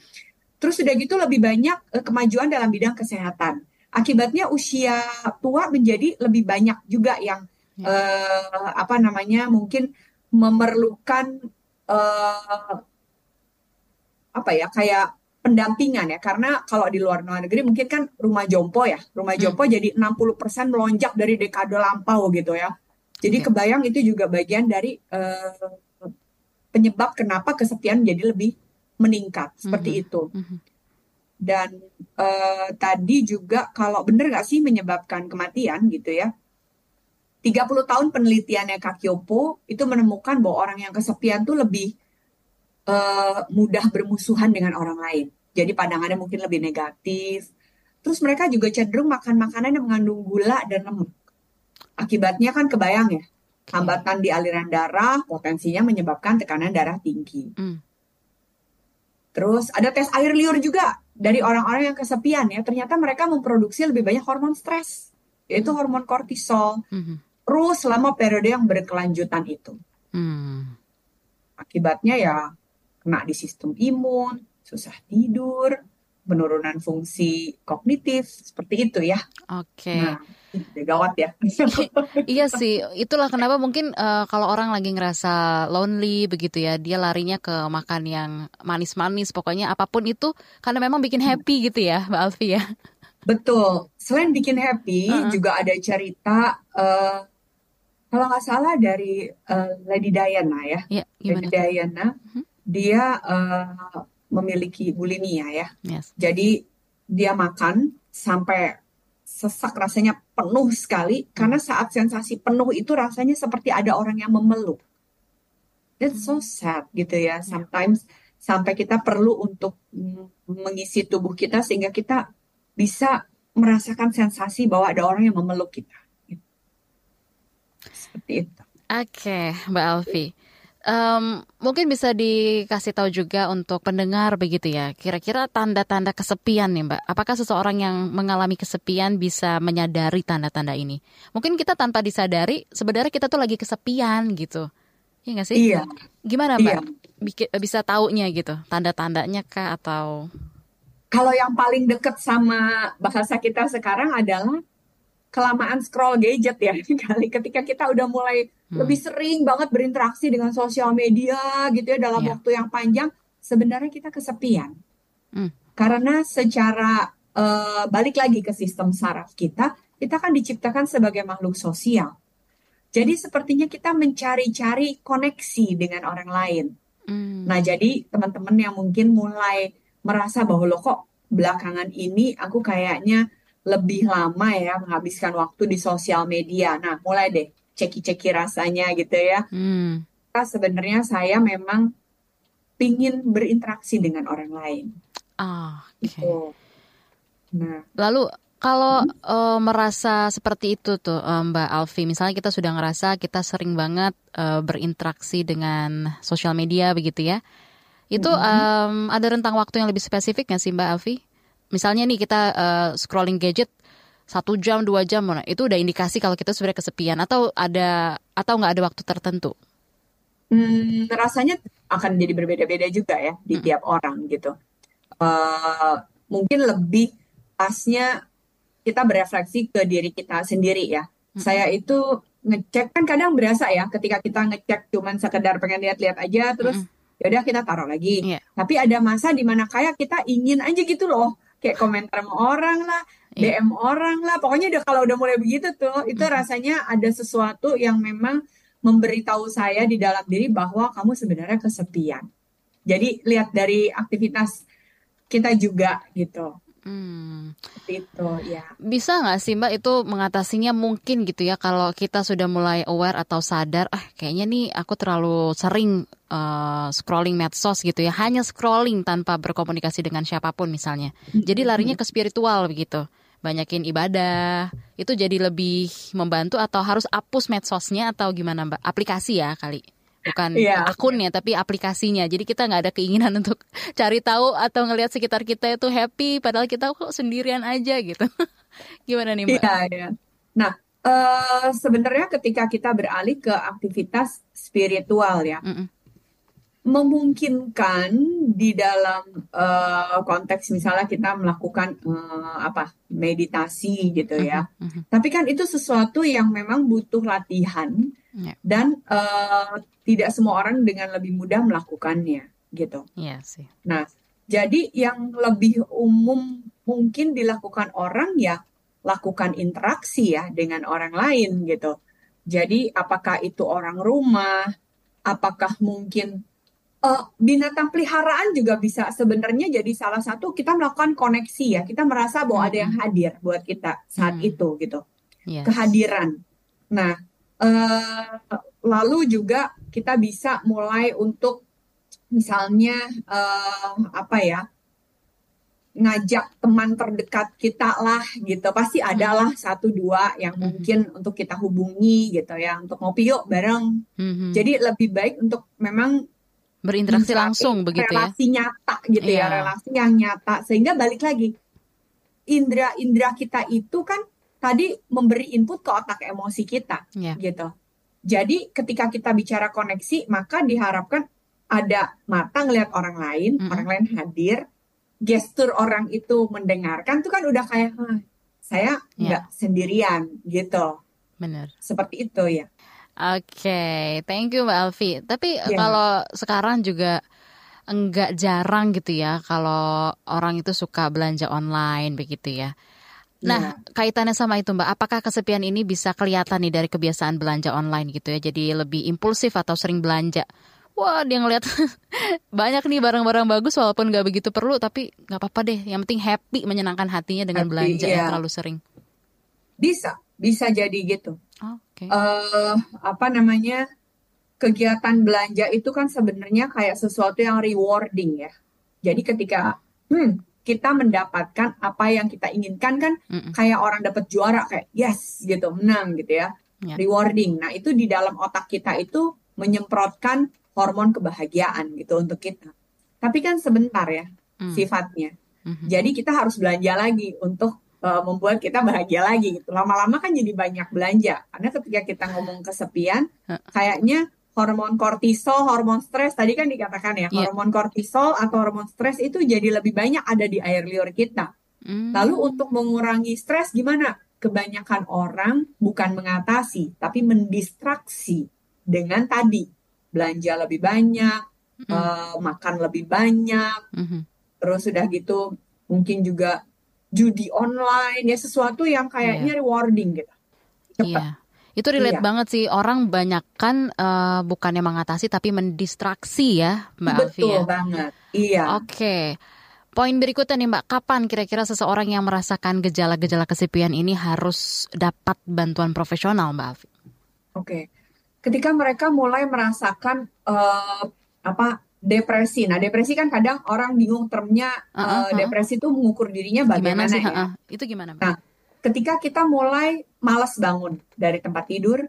Speaker 8: Terus sudah gitu lebih banyak eh, kemajuan dalam bidang kesehatan. Akibatnya usia tua menjadi lebih banyak juga yang eh, apa namanya mungkin memerlukan eh, apa ya kayak pendampingan ya karena kalau di luar negeri mungkin kan rumah jompo ya rumah jompo jadi 60% melonjak dari dekade lampau gitu ya Jadi kebayang itu juga bagian dari uh, penyebab kenapa kesepian jadi lebih meningkat seperti
Speaker 3: Mhm.
Speaker 8: itu.
Speaker 3: Mhm.
Speaker 8: Dan uh, tadi juga kalau benar nggak sih menyebabkan kematian gitu ya? 30 tahun penelitiannya Kak Kyopo itu menemukan bahwa orang yang kesepian tuh lebih uh, mudah bermusuhan dengan orang lain. Jadi pandangannya mungkin lebih negatif. Terus mereka juga cenderung makan makanan yang mengandung gula dan lemak. Akibatnya kan kebayang ya, hambatan di aliran darah potensinya menyebabkan tekanan darah tinggi.
Speaker 3: Hmm.
Speaker 8: Terus ada tes air liur juga dari orang-orang yang kesepian ya. Ternyata mereka memproduksi lebih banyak hormon stres, yaitu hormon kortisol.
Speaker 3: Mhm.
Speaker 8: Terus selama periode yang berkelanjutan itu.
Speaker 3: Hmm.
Speaker 8: Akibatnya ya kena di sistem imun, susah tidur, penurunan fungsi kognitif, seperti itu ya.
Speaker 3: Oke.
Speaker 8: Nah, ini gawat ya.
Speaker 3: Iya sih, itulah kenapa mungkin eh, kalau orang lagi ngerasa lonely begitu ya, dia larinya ke makan yang manis-manis, pokoknya apa pun itu karena memang bikin happy gitu ya, Mbak Alfi ya.
Speaker 8: Betul. Selain bikin happy,
Speaker 3: Uh-uh.
Speaker 8: juga ada cerita eh, kalau nggak salah dari eh, Lady Diana ya.
Speaker 3: Iya,
Speaker 8: Lady? Diana, dia eh, memiliki bulimia ya.
Speaker 3: Yes.
Speaker 8: Jadi dia makan sampai sesak rasanya penuh sekali karena saat sensasi penuh itu rasanya seperti ada orang yang memeluk. It's so sad gitu ya. Sometimes sampai kita perlu untuk mengisi tubuh kita sehingga kita bisa merasakan sensasi bahwa ada orang yang memeluk kita. Seperti itu.
Speaker 3: Oke, Mbak Alfi. Em, mungkin bisa dikasih tahu juga untuk pendengar begitu ya. Kira-kira tanda-tanda kesepian nih, Mbak. Apakah seseorang yang mengalami kesepian bisa menyadari tanda-tanda ini? Mungkin kita tanpa disadari sebenarnya kita tuh lagi kesepian gitu. Iya nggak sih?
Speaker 8: Iya.
Speaker 3: Gimana, Mbak?
Speaker 8: Iya.
Speaker 3: Biki- bisa taunya gitu, tanda-tandanya kah atau
Speaker 8: Kalau yang paling deket sama bahasa kita sekarang adalah kelamaan scroll gadget ya kali ketika kita udah mulai lebih sering banget berinteraksi dengan sosial media gitu ya dalam
Speaker 3: Iya.
Speaker 8: waktu yang panjang sebenarnya kita kesepian
Speaker 3: Hmm.
Speaker 8: karena secara eh, balik lagi ke sistem saraf kita kita kan diciptakan sebagai makhluk sosial jadi sepertinya kita mencari-cari koneksi dengan orang lain
Speaker 3: Hmm.
Speaker 8: Nah, jadi teman-teman yang mungkin mulai merasa bahwa lo kok belakangan ini aku kayaknya lebih lama ya menghabiskan waktu di sosial media. Nah, mulai deh ceki-ceki rasanya gitu ya.
Speaker 3: Hmm.
Speaker 8: Kita sebenarnya saya memang pingin berinteraksi dengan orang lain.
Speaker 3: Ah, oke.
Speaker 8: Gitu. Nah,
Speaker 3: Lalu kalau eh, merasa seperti itu tuh eh, Mbak Alfi, misalnya kita sudah ngerasa kita sering banget eh, berinteraksi dengan sosial media begitu ya, itu em, ada rentang waktu yang lebih spesifik nggak sih Mbak Alfi? Misalnya nih kita eh, scrolling gadget satu jam dua jam, nah, itu udah indikasi kalau kita sebenarnya kesepian atau ada atau nggak ada waktu tertentu?
Speaker 8: Hmm, rasanya akan jadi berbeda-beda juga ya di tiap orang gitu. Eh, mungkin lebih pasnya kita berefleksi ke diri kita sendiri ya. Saya itu ngecek kan kadang berasa ya ketika kita ngecek cuman sekedar pengen lihat-lihat aja terus ya udah kita taruh lagi.
Speaker 3: Iya.
Speaker 8: Tapi ada masa di mana kayak kita ingin aja gitu loh, kayak komentar sama orang lah,
Speaker 3: Iya.
Speaker 8: DM orang lah. Pokoknya udah kalau udah mulai begitu tuh, itu rasanya ada sesuatu yang memang memberitahu saya di dalam diri bahwa kamu sebenarnya kesepian. Jadi lihat dari aktivitas kita juga gitu.
Speaker 3: Hmm.
Speaker 8: Seperti itu ya.
Speaker 3: Bisa nggak sih Mbak itu mengatasinya mungkin gitu ya kalau kita sudah mulai aware atau sadar, ah kayaknya nih aku terlalu sering eh, scrolling medsos gitu ya, hanya scrolling tanpa berkomunikasi dengan siapa pun misalnya. Jadi larinya ke spiritual begitu, banyakin ibadah, itu jadi lebih membantu atau harus hapus medsosnya atau gimana Mbak? Aplikasi ya kali. Bukan
Speaker 8: Iya.
Speaker 3: akunnya tapi aplikasinya. Jadi kita nggak ada keinginan untuk cari tahu atau ngelihat sekitar kita itu happy padahal kita kok sendirian aja gitu. Gimana nih Mbak?
Speaker 8: Iya, iya. Nah, eh, sebenarnya ketika kita beralih ke aktivitas spiritual ya,
Speaker 3: Mm-mm.
Speaker 8: Memungkinkan di dalam eh, konteks misalnya kita melakukan eh, apa meditasi gitu ya.
Speaker 3: Mhm.
Speaker 8: Tapi kan itu sesuatu yang memang butuh latihan
Speaker 3: Ya.
Speaker 8: dan eh, tidak semua orang dengan lebih mudah melakukannya gitu.
Speaker 3: Iya sih.
Speaker 8: Nah, jadi yang lebih umum mungkin dilakukan orang ya lakukan interaksi ya dengan orang lain gitu. Jadi apakah itu orang rumah, apakah mungkin uh, binatang peliharaan juga bisa sebenarnya jadi salah satu kita melakukan koneksi ya. Kita merasa bahwa ada yang hadir buat kita saat
Speaker 3: Hmm.
Speaker 8: itu gitu.
Speaker 3: Yes.
Speaker 8: Kehadiran. Nah, uh, lalu juga kita bisa mulai untuk misalnya uh, apa ya? ngajak teman terdekat kita lah gitu pasti ada lah satu dua yang mungkin untuk kita hubungi gitu ya untuk ngopi yuk bareng
Speaker 3: Mhm.
Speaker 8: jadi lebih baik untuk memang
Speaker 3: berinteraksi langsung begitu ya.
Speaker 8: relasi nyata gitu ya
Speaker 3: Iya.
Speaker 8: relasi yang nyata sehingga balik lagi indera-indera kita itu kan tadi memberi input ke otak emosi kita
Speaker 3: Iya.
Speaker 8: gitu jadi ketika kita bicara koneksi maka diharapkan ada mata ngelihat orang lain orang lain hadir gestur orang itu mendengarkan tuh kan udah kayak "Hah, saya
Speaker 3: Iya.
Speaker 8: nggak sendirian gitu
Speaker 3: Benar.
Speaker 8: seperti itu ya
Speaker 3: Oke, thank you Mbak Alfi. Tapi
Speaker 8: Iya.
Speaker 3: kalau sekarang juga enggak jarang gitu ya kalau orang itu suka belanja online begitu ya. Nah, kaitannya sama itu Mbak, apakah kesepian ini bisa kelihatan nih dari kebiasaan belanja online gitu ya? Jadi lebih impulsif atau sering belanja? Wah, dia ngeliat banyak nih barang-barang bagus walaupun nggak begitu perlu, tapi nggak apa-apa deh. Yang penting happy, menyenangkan hatinya dengan
Speaker 8: Happy,
Speaker 3: belanja yang
Speaker 8: iya.
Speaker 3: terlalu sering.
Speaker 8: bisa bisa jadi gitu
Speaker 3: Oke.
Speaker 8: Eh apa namanya kegiatan belanja itu kan sebenarnya kayak sesuatu yang rewarding ya. Jadi ketika hmm, kita mendapatkan apa yang kita inginkan kan kayak orang dapat juara kayak yes gitu menang gitu ya.
Speaker 3: Ya.
Speaker 8: Rewarding. Nah, itu di dalam otak kita itu menyemprotkan hormon kebahagiaan gitu untuk kita. Tapi kan sebentar ya
Speaker 3: Hmm.
Speaker 8: sifatnya.
Speaker 3: Mhm.
Speaker 8: Jadi kita harus belanja lagi untuk uh, membuat kita bahagia lagi gitu. Lama-lama kan jadi banyak belanja. Karena ketika kita ngomong kesepian, kayaknya hormon kortisol, hormon stres tadi kan dikatakan ya,
Speaker 3: Iya.
Speaker 8: hormon kortisol atau hormon stres itu jadi lebih banyak ada di air liur kita.
Speaker 3: Hmm.
Speaker 8: Lalu untuk mengurangi stres gimana? Kebanyakan orang bukan mengatasi, tapi mendistraksi dengan tadi belanja lebih banyak, uh, makan lebih banyak,
Speaker 3: Mhm.
Speaker 8: terus udah gitu mungkin juga judi online ya sesuatu yang kayaknya rewarding gitu.
Speaker 3: Iya. Itu relate
Speaker 8: Iya.
Speaker 3: banget sih orang banyak kan eh, bukannya mengatasi tapi mendistraksi ya Mbak Alfi
Speaker 8: Betul
Speaker 3: ya.
Speaker 8: banget. Iya.
Speaker 3: Oke. Poin berikutnya nih Mbak, kapan kira-kira seseorang yang merasakan gejala-gejala kesepian ini harus dapat bantuan profesional Mbak Alfi?
Speaker 8: Oke. Ketika mereka mulai merasakan eh, apa depresi. Nah, depresi kan kadang orang bingung termnya
Speaker 3: Uh-uh,
Speaker 8: eh,
Speaker 3: uh-uh.
Speaker 8: depresi itu mengukur dirinya
Speaker 3: Gimana
Speaker 8: bagaimana
Speaker 3: sih?
Speaker 8: ya.
Speaker 3: Ha-ha. Itu gimana Mbak?
Speaker 8: Nah, ketika kita mulai malas bangun dari tempat tidur,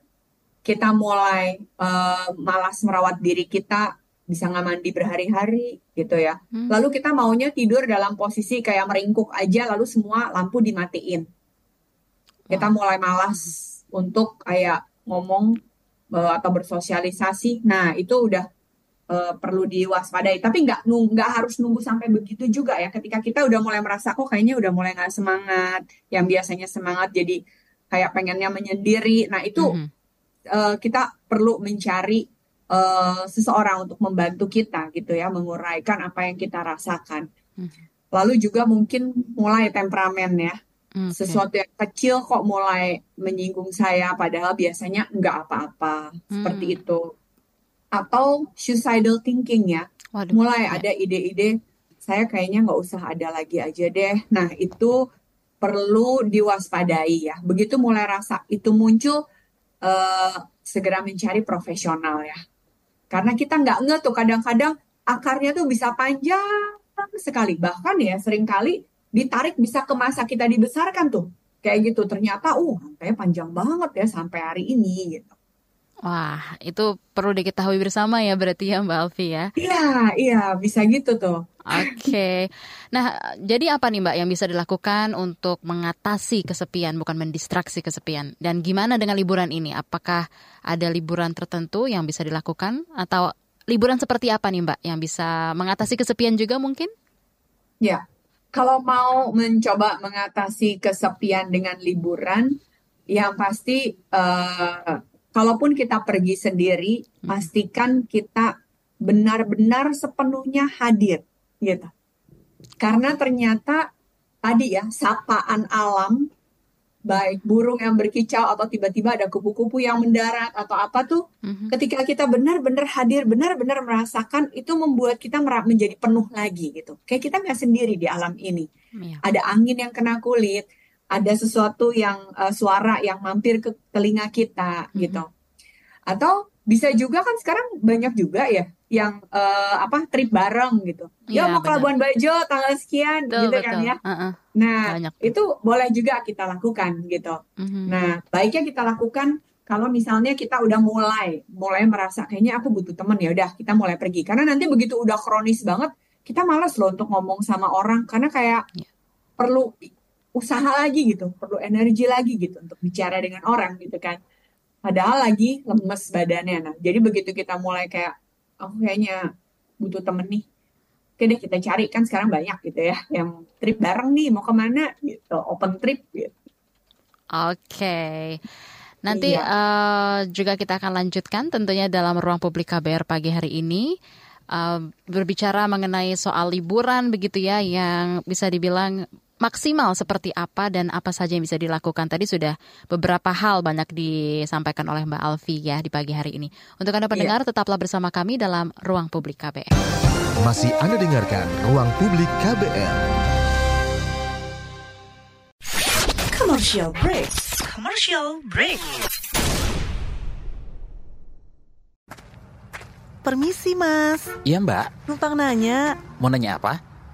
Speaker 8: kita mulai eh, malas merawat diri kita, bisa nggak mandi berhari-hari gitu ya.
Speaker 3: Hmm.
Speaker 8: Lalu kita maunya tidur dalam posisi kayak meringkuk aja, lalu semua lampu dimatiin. Kita mulai malas untuk kayak ngomong eh, atau bersosialisasi. Nah, itu udah eh, perlu diwaspadai. Tapi nggak nggak harus nunggu sampai begitu juga ya. Ketika kita udah mulai merasa kok kayaknya udah mulai nggak semangat, yang biasanya semangat jadi kayak pengennya menyendiri. Nah, itu
Speaker 3: Mhm.
Speaker 8: eh, kita perlu mencari eh, seseorang untuk membantu kita gitu ya, menguraikan apa yang kita rasakan. Lalu juga mungkin mulai temperamen ya.
Speaker 3: Oke.
Speaker 8: Sesuatu yang kecil kok mulai menyinggung saya padahal biasanya nggak apa-apa. Seperti
Speaker 3: Hmm.
Speaker 8: itu. Atau suicidal thinking ya.
Speaker 3: Waduh,
Speaker 8: mulai
Speaker 3: ya.
Speaker 8: ada ide-ide saya kayaknya nggak usah ada lagi aja deh. Nah, itu perlu diwaspadai ya. Begitu mulai rasa itu muncul eh, segera mencari profesional ya. Karena kita nggak nge tuh kadang-kadang akarnya tuh bisa panjang sekali. Bahkan ya sering kali ditarik bisa ke masa kita dibesarkan tuh. Kayak gitu. Ternyata uh rantainya panjang banget ya sampai hari ini gitu.
Speaker 3: Wah, itu perlu diketahui bersama ya berarti ya Mbak Alfi ya.
Speaker 8: Iya, iya bisa gitu tuh.
Speaker 3: Oke. Nah, jadi apa nih Mbak yang bisa dilakukan untuk mengatasi kesepian, bukan mendistraksi kesepian? Dan gimana dengan liburan ini? Apakah ada liburan tertentu yang bisa dilakukan? Atau liburan seperti apa nih Mbak yang bisa mengatasi kesepian juga mungkin?
Speaker 8: Ya, kalau mau mencoba mengatasi kesepian dengan liburan, yang pasti eh, kalaupun kita pergi sendiri, pastikan kita benar-benar sepenuhnya hadir, gitu. Karena ternyata tadi ya sapaan alam baik burung yang berkicau atau tiba-tiba ada kupu-kupu yang mendarat atau apa tuh
Speaker 3: Mhm.
Speaker 8: ketika kita benar-benar hadir benar-benar merasakan itu membuat kita menjadi penuh lagi gitu kayak kita nggak sendiri di alam ini
Speaker 3: Iya.
Speaker 8: ada angin yang kena kulit ada sesuatu yang eh, suara yang mampir ke telinga kita gitu atau bisa juga kan sekarang banyak juga ya yang eh, apa trip bareng gitu ya mau ke. Labuan Bajo tanggal sekian
Speaker 3: Betul,
Speaker 8: gitu kan
Speaker 3: betul.
Speaker 8: ya
Speaker 3: Heeh.
Speaker 8: Nah,
Speaker 3: Banyak.
Speaker 8: itu boleh juga kita lakukan gitu.
Speaker 3: Mhm.
Speaker 8: Nah, baiknya kita lakukan kalau misalnya kita udah mulai, mulai merasa kayaknya aku butuh temen ya udah kita mulai pergi. Karena nanti begitu udah kronis banget, kita malas loh untuk ngomong sama orang karena kayak
Speaker 3: Iya.
Speaker 8: perlu usaha lagi gitu, perlu energi lagi gitu untuk bicara dengan orang gitu kan. Padahal lagi lemes badannya. Nah, jadi begitu kita mulai kayak aku kayaknya butuh temen nih. Oke deh kita cari kan sekarang banyak gitu ya yang trip bareng nih mau ke mana gitu open trip gitu.
Speaker 3: Oke. Nanti
Speaker 8: Iya.
Speaker 3: eh, juga kita akan lanjutkan tentunya dalam ruang publik KBR pagi hari ini eh, berbicara mengenai soal liburan begitu ya yang bisa dibilang maksimal seperti apa dan apa saja yang bisa dilakukan. Tadi sudah beberapa hal banyak disampaikan oleh Mbak Alfi ya di pagi hari ini. Untuk Anda pendengar tetaplah bersama kami dalam ruang publik KBR.
Speaker 2: Masih Anda dengarkan Ruang Publik KBR.
Speaker 13: Commercial break. Commercial break.
Speaker 14: Permisi mas,
Speaker 15: Iya mbak,
Speaker 14: numpang nanya,
Speaker 15: mau nanya apa?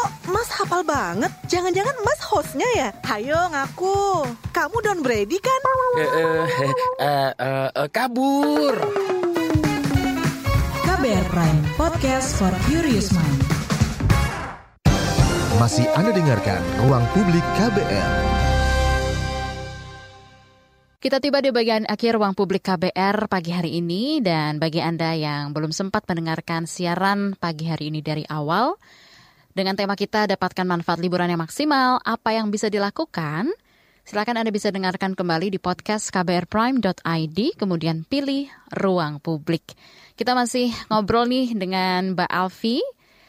Speaker 14: kok mas hafal banget? Jangan-jangan mas hostnya ya? Hayo ngaku, kamu Don Brady kan?
Speaker 15: Eh, eh, eh, eh, eh, kabur.
Speaker 1: KBR Prime, podcast for curious mind.
Speaker 2: Masih Anda dengarkan Ruang Publik KBR.
Speaker 3: Kita tiba di bagian akhir ruang publik KBR pagi hari ini dan bagi Anda yang belum sempat mendengarkan siaran pagi hari ini dari awal dengan tema kita dapatkan manfaat liburan yang maksimal, apa yang bisa dilakukan? Silakan Anda bisa dengarkan kembali di podcast kbrprime.id kemudian pilih ruang publik. Kita masih ngobrol nih dengan Mbak Alfi,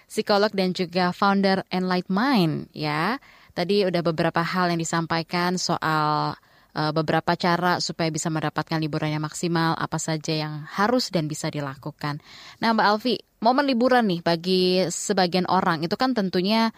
Speaker 3: psikolog dan juga founder Enlight Mind ya. Tadi udah beberapa hal yang disampaikan soal uh, beberapa cara supaya bisa mendapatkan liburan yang maksimal, apa saja yang harus dan bisa dilakukan. Nah, Mbak Alfi, momen liburan nih bagi sebagian orang itu kan tentunya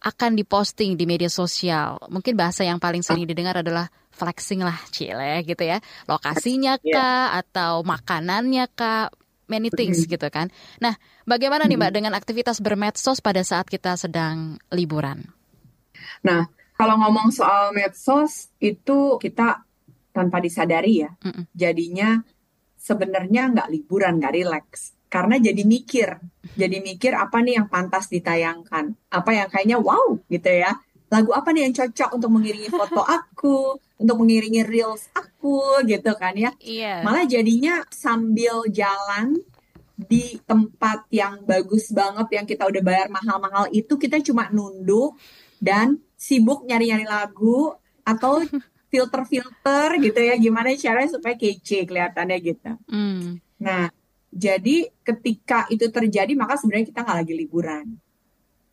Speaker 3: akan diposting di media sosial. Mungkin bahasa yang paling sering didengar adalah flexing lah, cile gitu ya. Lokasinya kah atau makanannya kah, many things gitu kan. Nah, bagaimana nih Mbak dengan aktivitas bermedsos pada saat kita sedang liburan?
Speaker 8: Nah, kalau ngomong soal medsos itu kita tanpa disadari ya, jadinya sebenarnya nggak liburan, nggak rileks. Karena jadi mikir, jadi mikir apa nih yang pantas ditayangkan, apa yang kayaknya wow gitu ya. Lagu apa nih yang cocok untuk mengiringi foto aku, untuk mengiringi reels aku gitu kan ya.
Speaker 3: Iya.
Speaker 8: Malah jadinya sambil jalan di tempat yang bagus banget yang kita udah bayar mahal-mahal itu kita cuma nunduk dan sibuk nyari-nyari lagu atau filter-filter gitu ya gimana caranya supaya kece kelihatannya gitu.
Speaker 3: Hmm.
Speaker 8: Nah, jadi ketika itu terjadi maka sebenarnya kita nggak lagi liburan.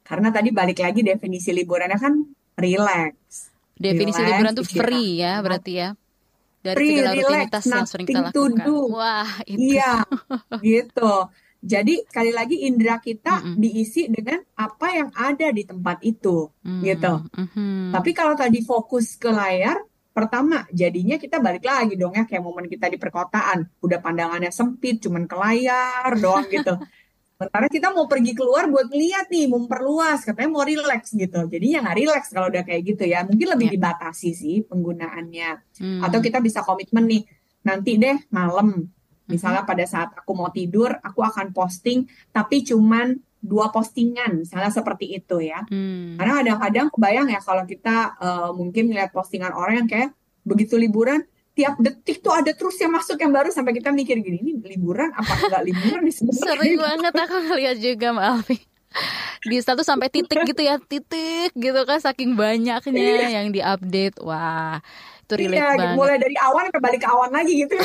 Speaker 8: Karena tadi balik lagi definisi liburannya kan relax.
Speaker 3: Definisi
Speaker 8: Relax,
Speaker 3: liburan tuh
Speaker 8: istirahat.
Speaker 3: free ya berarti ya. Dari
Speaker 8: Free,
Speaker 3: segala
Speaker 8: relax,
Speaker 3: rutinitas yang sering kita lakukan.
Speaker 8: do.
Speaker 3: Wah, itu.
Speaker 8: Iya, gitu. Jadi sekali lagi indera kita diisi dengan apa yang ada di tempat itu, gitu.
Speaker 3: Mhm.
Speaker 8: Tapi kalau tadi fokus ke layar, pertama jadinya kita balik lagi dong ya kayak momen kita di perkotaan, udah pandangannya sempit, cuman ke layar doang gitu. Sementara kita mau pergi keluar buat lihat nih, memperluas, katanya mau relax gitu. Jadinya nggak relax kalau udah kayak gitu ya. Mungkin lebih dibatasi sih penggunaannya.
Speaker 3: Hmm.
Speaker 8: Atau kita bisa komitmen nih, nanti deh malam. Misalnya pada saat aku mau tidur, aku akan posting, tapi cuman dua postingan, misalnya seperti itu ya.
Speaker 3: Hmm.
Speaker 8: Karena kadang-kadang kebayang ya kalau kita eh, mungkin lihat postingan orang yang kayak begitu liburan, tiap detik tuh ada terus yang masuk yang baru sampai kita mikir gini ini liburan apa enggak liburan nih sebenarnya
Speaker 3: Sering banget aku ngeliat juga Mbak Alfi. Di status sampai titik gitu ya, titik gitu kan saking banyaknya
Speaker 8: Iya.
Speaker 3: yang diupdate. Wah, itu relate
Speaker 8: Iya,
Speaker 3: banget.
Speaker 8: mulai dari awan sampai balik ke awan lagi gitu.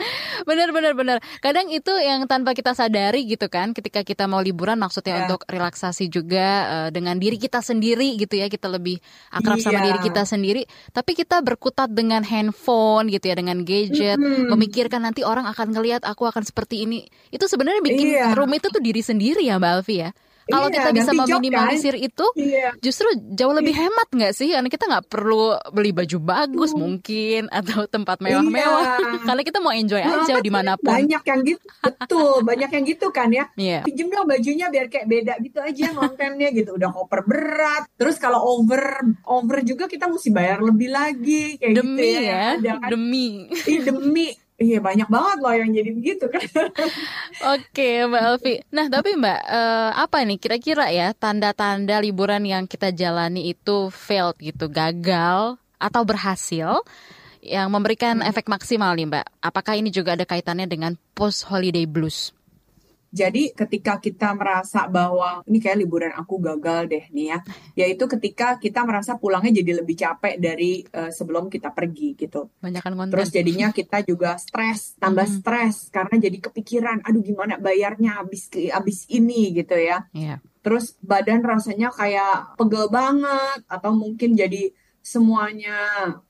Speaker 3: Bener bener bener. Kadang itu yang tanpa kita sadari gitu kan, ketika kita mau liburan maksudnya
Speaker 8: Iya.
Speaker 3: untuk relaksasi juga eh, dengan diri kita sendiri gitu ya, kita lebih akrab sama
Speaker 8: Iya.
Speaker 3: diri kita sendiri. Tapi kita berkutat dengan handphone gitu ya, dengan gadget,
Speaker 8: Mm-mm.
Speaker 3: memikirkan nanti orang akan ngelihat aku akan seperti ini. Itu sebenarnya bikin
Speaker 8: Iya.
Speaker 3: rumit itu tuh diri sendiri ya Mbak Alfi ya. Kalau
Speaker 8: Iya,
Speaker 3: kita bisa meminimalisir
Speaker 8: kan?
Speaker 3: itu,
Speaker 8: Iya.
Speaker 3: justru jauh lebih hemat nggak sih? Karena kita nggak perlu beli baju bagus mungkin atau tempat mewah-mewah.
Speaker 8: Iya.
Speaker 3: Karena kita mau enjoy
Speaker 8: Nah,
Speaker 3: aja
Speaker 8: tapi
Speaker 3: di mana pun.
Speaker 8: Banyak yang gitu, betul. Banyak yang gitu kan ya.
Speaker 3: Iya.
Speaker 8: Pinjem dong bajunya biar kayak beda gitu aja kontennya gitu. Udah koper berat. Terus kalau over over juga kita mesti bayar lebih lagi kayak
Speaker 3: Demi
Speaker 8: gitu ya.
Speaker 3: ya,
Speaker 8: kan?
Speaker 3: demi.
Speaker 8: Ih, demi. Iya banyak banget loh yang jadi begitu kan.
Speaker 3: Oke Mbak Alfi. Nah tapi Mbak, eh, apa nih kira-kira ya tanda-tanda liburan yang kita jalani itu failed gitu, gagal atau berhasil yang memberikan efek maksimal nih Mbak. Apakah ini juga ada kaitannya dengan post holiday blues?
Speaker 8: Jadi ketika kita merasa bahwa ini kayak liburan aku gagal deh nih ya, yaitu ketika kita merasa pulangnya jadi lebih capek dari eh, sebelum kita pergi gitu.
Speaker 3: Banyakan konten.
Speaker 8: Terus jadinya kita juga stres, tambah
Speaker 3: Mhm.
Speaker 8: stres karena jadi kepikiran, aduh gimana bayarnya habis habis ini gitu ya.
Speaker 3: Iya.
Speaker 8: Terus badan rasanya kayak pegel banget atau mungkin jadi semuanya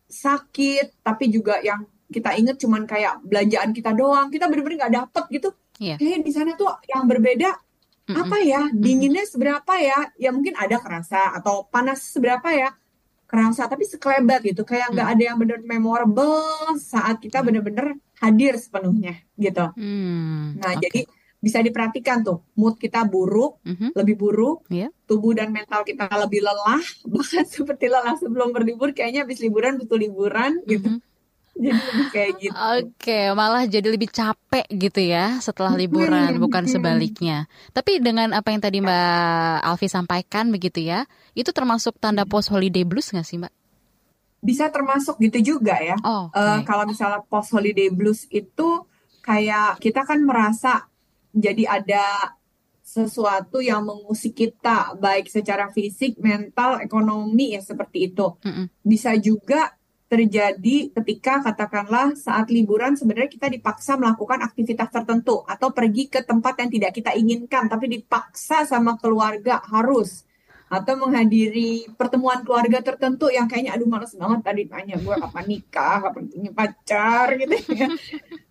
Speaker 8: sakit, tapi juga yang kita inget cuman kayak belanjaan kita doang. Kita bener-bener nggak dapet gitu.
Speaker 3: Iya.
Speaker 8: Eh di sana tuh yang berbeda apa ya? Dinginnya seberapa ya? Ya mungkin ada kerasa atau panas seberapa ya? Kerasa tapi sekelebat gitu. Kayak nggak ada yang bener memorable saat kita bener-bener hadir sepenuhnya gitu.
Speaker 3: Hmm,
Speaker 8: Nah,
Speaker 3: oke.
Speaker 8: jadi bisa diperhatikan tuh, mood kita buruk,
Speaker 3: Mhm.
Speaker 8: lebih buruk,
Speaker 3: Iya.
Speaker 8: tubuh dan mental kita lebih lelah, bahkan seperti lelah sebelum berlibur, kayaknya habis liburan butuh liburan gitu. Jadi kayak gitu.
Speaker 3: Oke, malah jadi lebih capek gitu ya setelah liburan, bukan sebaliknya. Tapi dengan apa yang tadi Mbak Alfi sampaikan begitu ya, itu termasuk tanda post holiday blues nggak sih Mbak?
Speaker 8: Bisa termasuk gitu juga ya.
Speaker 3: Oh,
Speaker 8: Eh, kalau misalnya post holiday blues itu kayak kita kan merasa jadi ada sesuatu yang mengusik kita baik secara fisik, mental, ekonomi ya seperti itu.
Speaker 3: Mm-mm.
Speaker 8: Bisa juga terjadi ketika katakanlah saat liburan sebenarnya kita dipaksa melakukan aktivitas tertentu atau pergi ke tempat yang tidak kita inginkan tapi dipaksa sama keluarga harus. Atau menghadiri pertemuan keluarga tertentu yang kayaknya aduh males banget tadi tanya gue kapan nikah kapan punya pacar gitu ya.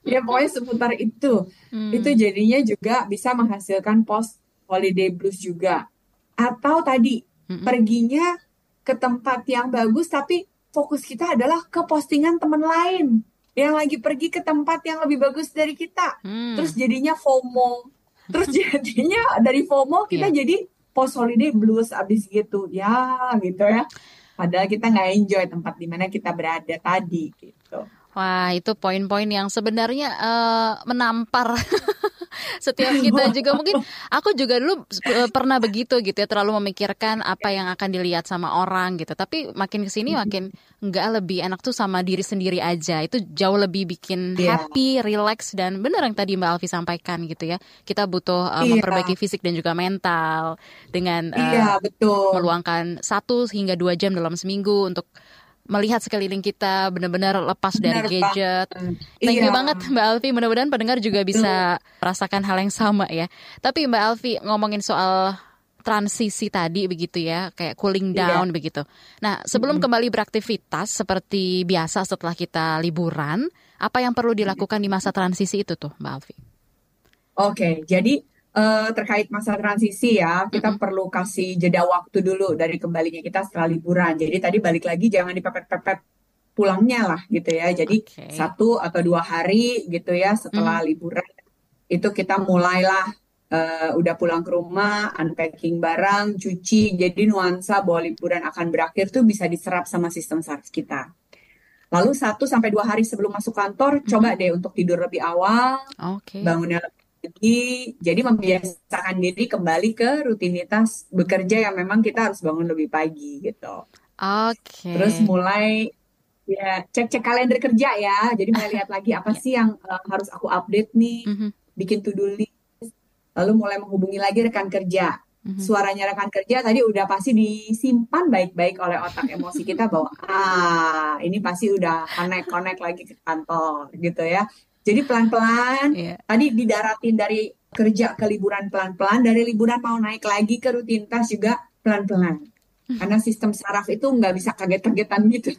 Speaker 8: Ya pokoknya seputar itu.
Speaker 3: Hmm.
Speaker 8: itu jadinya juga bisa menghasilkan post holiday blues juga. Atau tadi perginya ke tempat yang bagus tapi fokus kita adalah ke postingan teman lain. Yang lagi pergi ke tempat yang lebih bagus dari kita.
Speaker 3: Hmm.
Speaker 8: terus jadinya FOMO. Terus jadinya dari FOMO kita jadi post holiday blues abis gitu. Ya gitu ya. Padahal kita nggak enjoy tempat di mana kita berada tadi gitu.
Speaker 3: Wah, itu poin-poin yang sebenarnya eh, menampar setiap kita juga mungkin aku juga dulu eh, pernah begitu gitu ya terlalu memikirkan apa yang akan dilihat sama orang gitu tapi makin ke sini makin enggak lebih enak tuh sama diri sendiri aja itu jauh lebih bikin
Speaker 8: Iya.
Speaker 3: happy, relax dan benar yang tadi Mbak Alfi sampaikan gitu ya kita butuh eh,
Speaker 8: Iya.
Speaker 3: memperbaiki fisik dan juga mental dengan eh,
Speaker 8: Iya, betul.
Speaker 3: meluangkan satu hingga dua jam dalam seminggu untuk melihat sekeliling kita benar-benar lepas dari gadget.
Speaker 8: banget.
Speaker 3: Thank you
Speaker 8: Iya.
Speaker 3: banget Mbak Alfi. Mudah-mudahan pendengar juga bisa merasakan hal yang sama ya. Tapi Mbak Alfi ngomongin soal transisi tadi begitu ya, kayak cooling
Speaker 8: Iya.
Speaker 3: down begitu. Nah, sebelum kembali beraktivitas seperti biasa setelah kita liburan, apa yang perlu dilakukan di masa transisi itu tuh, Mbak Alfi?
Speaker 8: Oke, jadi eh, terkait masa transisi ya, kita perlu kasih jeda waktu dulu dari kembalinya kita setelah liburan. Jadi tadi balik lagi jangan dipepet-pepet pulangnya lah gitu ya. Jadi satu atau dua hari gitu ya setelah liburan itu kita mulailah eh, udah pulang ke rumah, unpacking barang, cuci. Jadi nuansa bahwa liburan akan berakhir tuh bisa diserap sama sistem saraf kita. Lalu satu sampai dua hari sebelum masuk kantor, coba deh untuk tidur lebih awal,
Speaker 3: Oke.
Speaker 8: bangunnya lebih pagi. Jadi membiasakan diri kembali ke rutinitas bekerja yang memang kita harus bangun lebih pagi gitu.
Speaker 3: Oke.
Speaker 8: Terus mulai Ya, cek-cek kalender kerja ya. Jadi mulai lihat lagi apa sih yang uh, harus aku update nih, bikin to-do list, lalu mulai menghubungi lagi rekan kerja. Suaranya rekan kerja tadi udah pasti disimpan baik-baik oleh otak emosi kita bahwa ah ini pasti udah connect-connect lagi ke kantor gitu ya. Jadi pelan-pelan tadi didaratin dari kerja ke liburan pelan-pelan, dari liburan mau naik lagi ke rutinitas juga pelan-pelan. Karena sistem saraf itu nggak bisa kaget-kagetan gitu.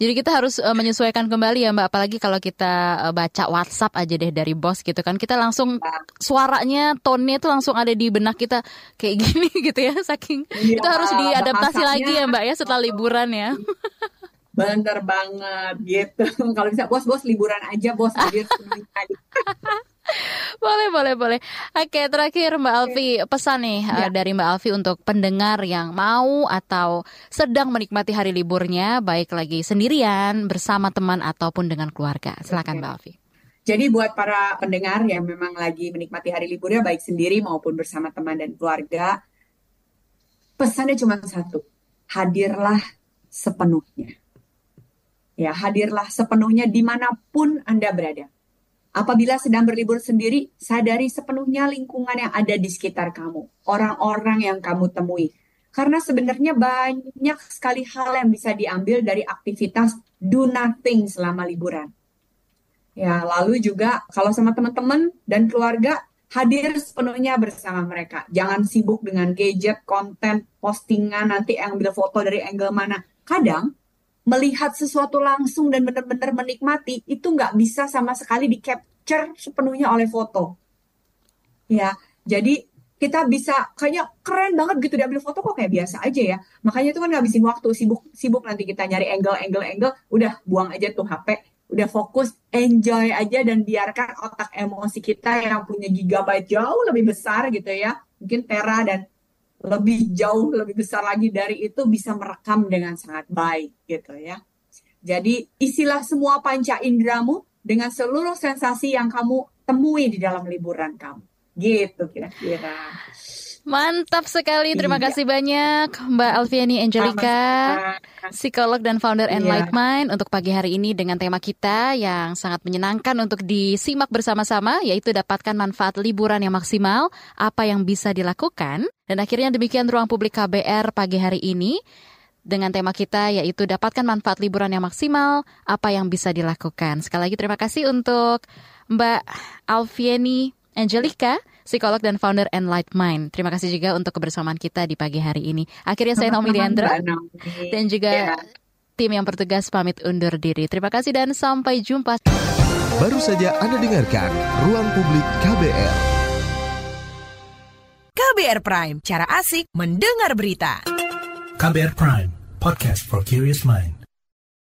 Speaker 3: Jadi kita harus uh, menyesuaikan kembali ya Mbak, apalagi kalau kita uh, baca WhatsApp aja deh dari bos gitu kan, kita langsung suaranya, tone-nya itu langsung ada di benak kita kayak gini gitu ya, saking
Speaker 8: Iya,
Speaker 3: itu harus diadaptasi lagi ya Mbak ya setelah liburan ya.
Speaker 8: Bener banget gitu. Kalau bisa bos-bos liburan aja, bos hadir
Speaker 3: boleh, boleh, boleh. Oke, terakhir Mbak Alfi, pesan nih uh, dari Mbak Alfi untuk pendengar yang mau atau sedang menikmati hari liburnya, baik lagi sendirian, bersama teman ataupun dengan keluarga. Silakan Mbak Alfi.
Speaker 8: Jadi buat para pendengar yang memang lagi menikmati hari liburnya baik sendiri maupun bersama teman dan keluarga, pesannya cuma satu, hadirlah sepenuhnya. Ya, hadirlah sepenuhnya di mana pun Anda berada. Apabila sedang berlibur sendiri, sadari sepenuhnya lingkungan yang ada di sekitar kamu, orang-orang yang kamu temui. Karena sebenarnya banyak sekali hal yang bisa diambil dari aktivitas do nothing selama liburan. Ya, lalu juga kalau sama teman-teman dan keluarga hadir sepenuhnya bersama mereka. Jangan sibuk dengan gadget, konten, postingan, nanti ambil foto dari angle mana. Kadang melihat sesuatu langsung dan benar-benar menikmati itu nggak bisa sama sekali di capture sepenuhnya oleh foto. Ya, jadi kita bisa kayaknya keren banget gitu diambil foto kok kayak biasa aja ya. Makanya itu kan ngabisin waktu sibuk sibuk nanti kita nyari angle angle angle, udah buang aja tuh HP, udah fokus enjoy aja dan biarkan otak emosi kita yang punya gigabyte jauh lebih besar gitu ya, mungkin tera dan lebih jauh lebih besar lagi dari itu bisa merekam dengan sangat baik gitu ya. Jadi isilah semua panca indramu dengan seluruh sensasi yang kamu temui di dalam liburan kamu. Gitu kira-kira.
Speaker 3: Mantap sekali, terima
Speaker 8: Iya.
Speaker 3: kasih banyak Mbak Alfiani Angelica, psikolog dan founder
Speaker 8: Iya.
Speaker 3: Enlight Mind untuk pagi hari ini dengan tema kita yang sangat menyenangkan untuk disimak bersama-sama yaitu dapatkan manfaat liburan yang maksimal, apa yang bisa dilakukan. Dan akhirnya demikian ruang publik KBR pagi hari ini dengan tema kita yaitu dapatkan manfaat liburan yang maksimal, apa yang bisa dilakukan. Sekali lagi terima kasih untuk Mbak Alfiani Angelica, psikolog dan founder Enlight Mind. Terima kasih juga untuk kebersamaan kita di pagi hari ini. Akhirnya saya Naomi
Speaker 8: Naomi.
Speaker 3: dan juga
Speaker 8: Ya.
Speaker 3: tim yang bertugas pamit undur diri. Terima kasih dan sampai jumpa.
Speaker 2: Baru saja Anda dengarkan Ruang Publik KBR.
Speaker 13: KBR Prime, cara asik mendengar berita.
Speaker 16: KBR Prime, podcast for curious mind.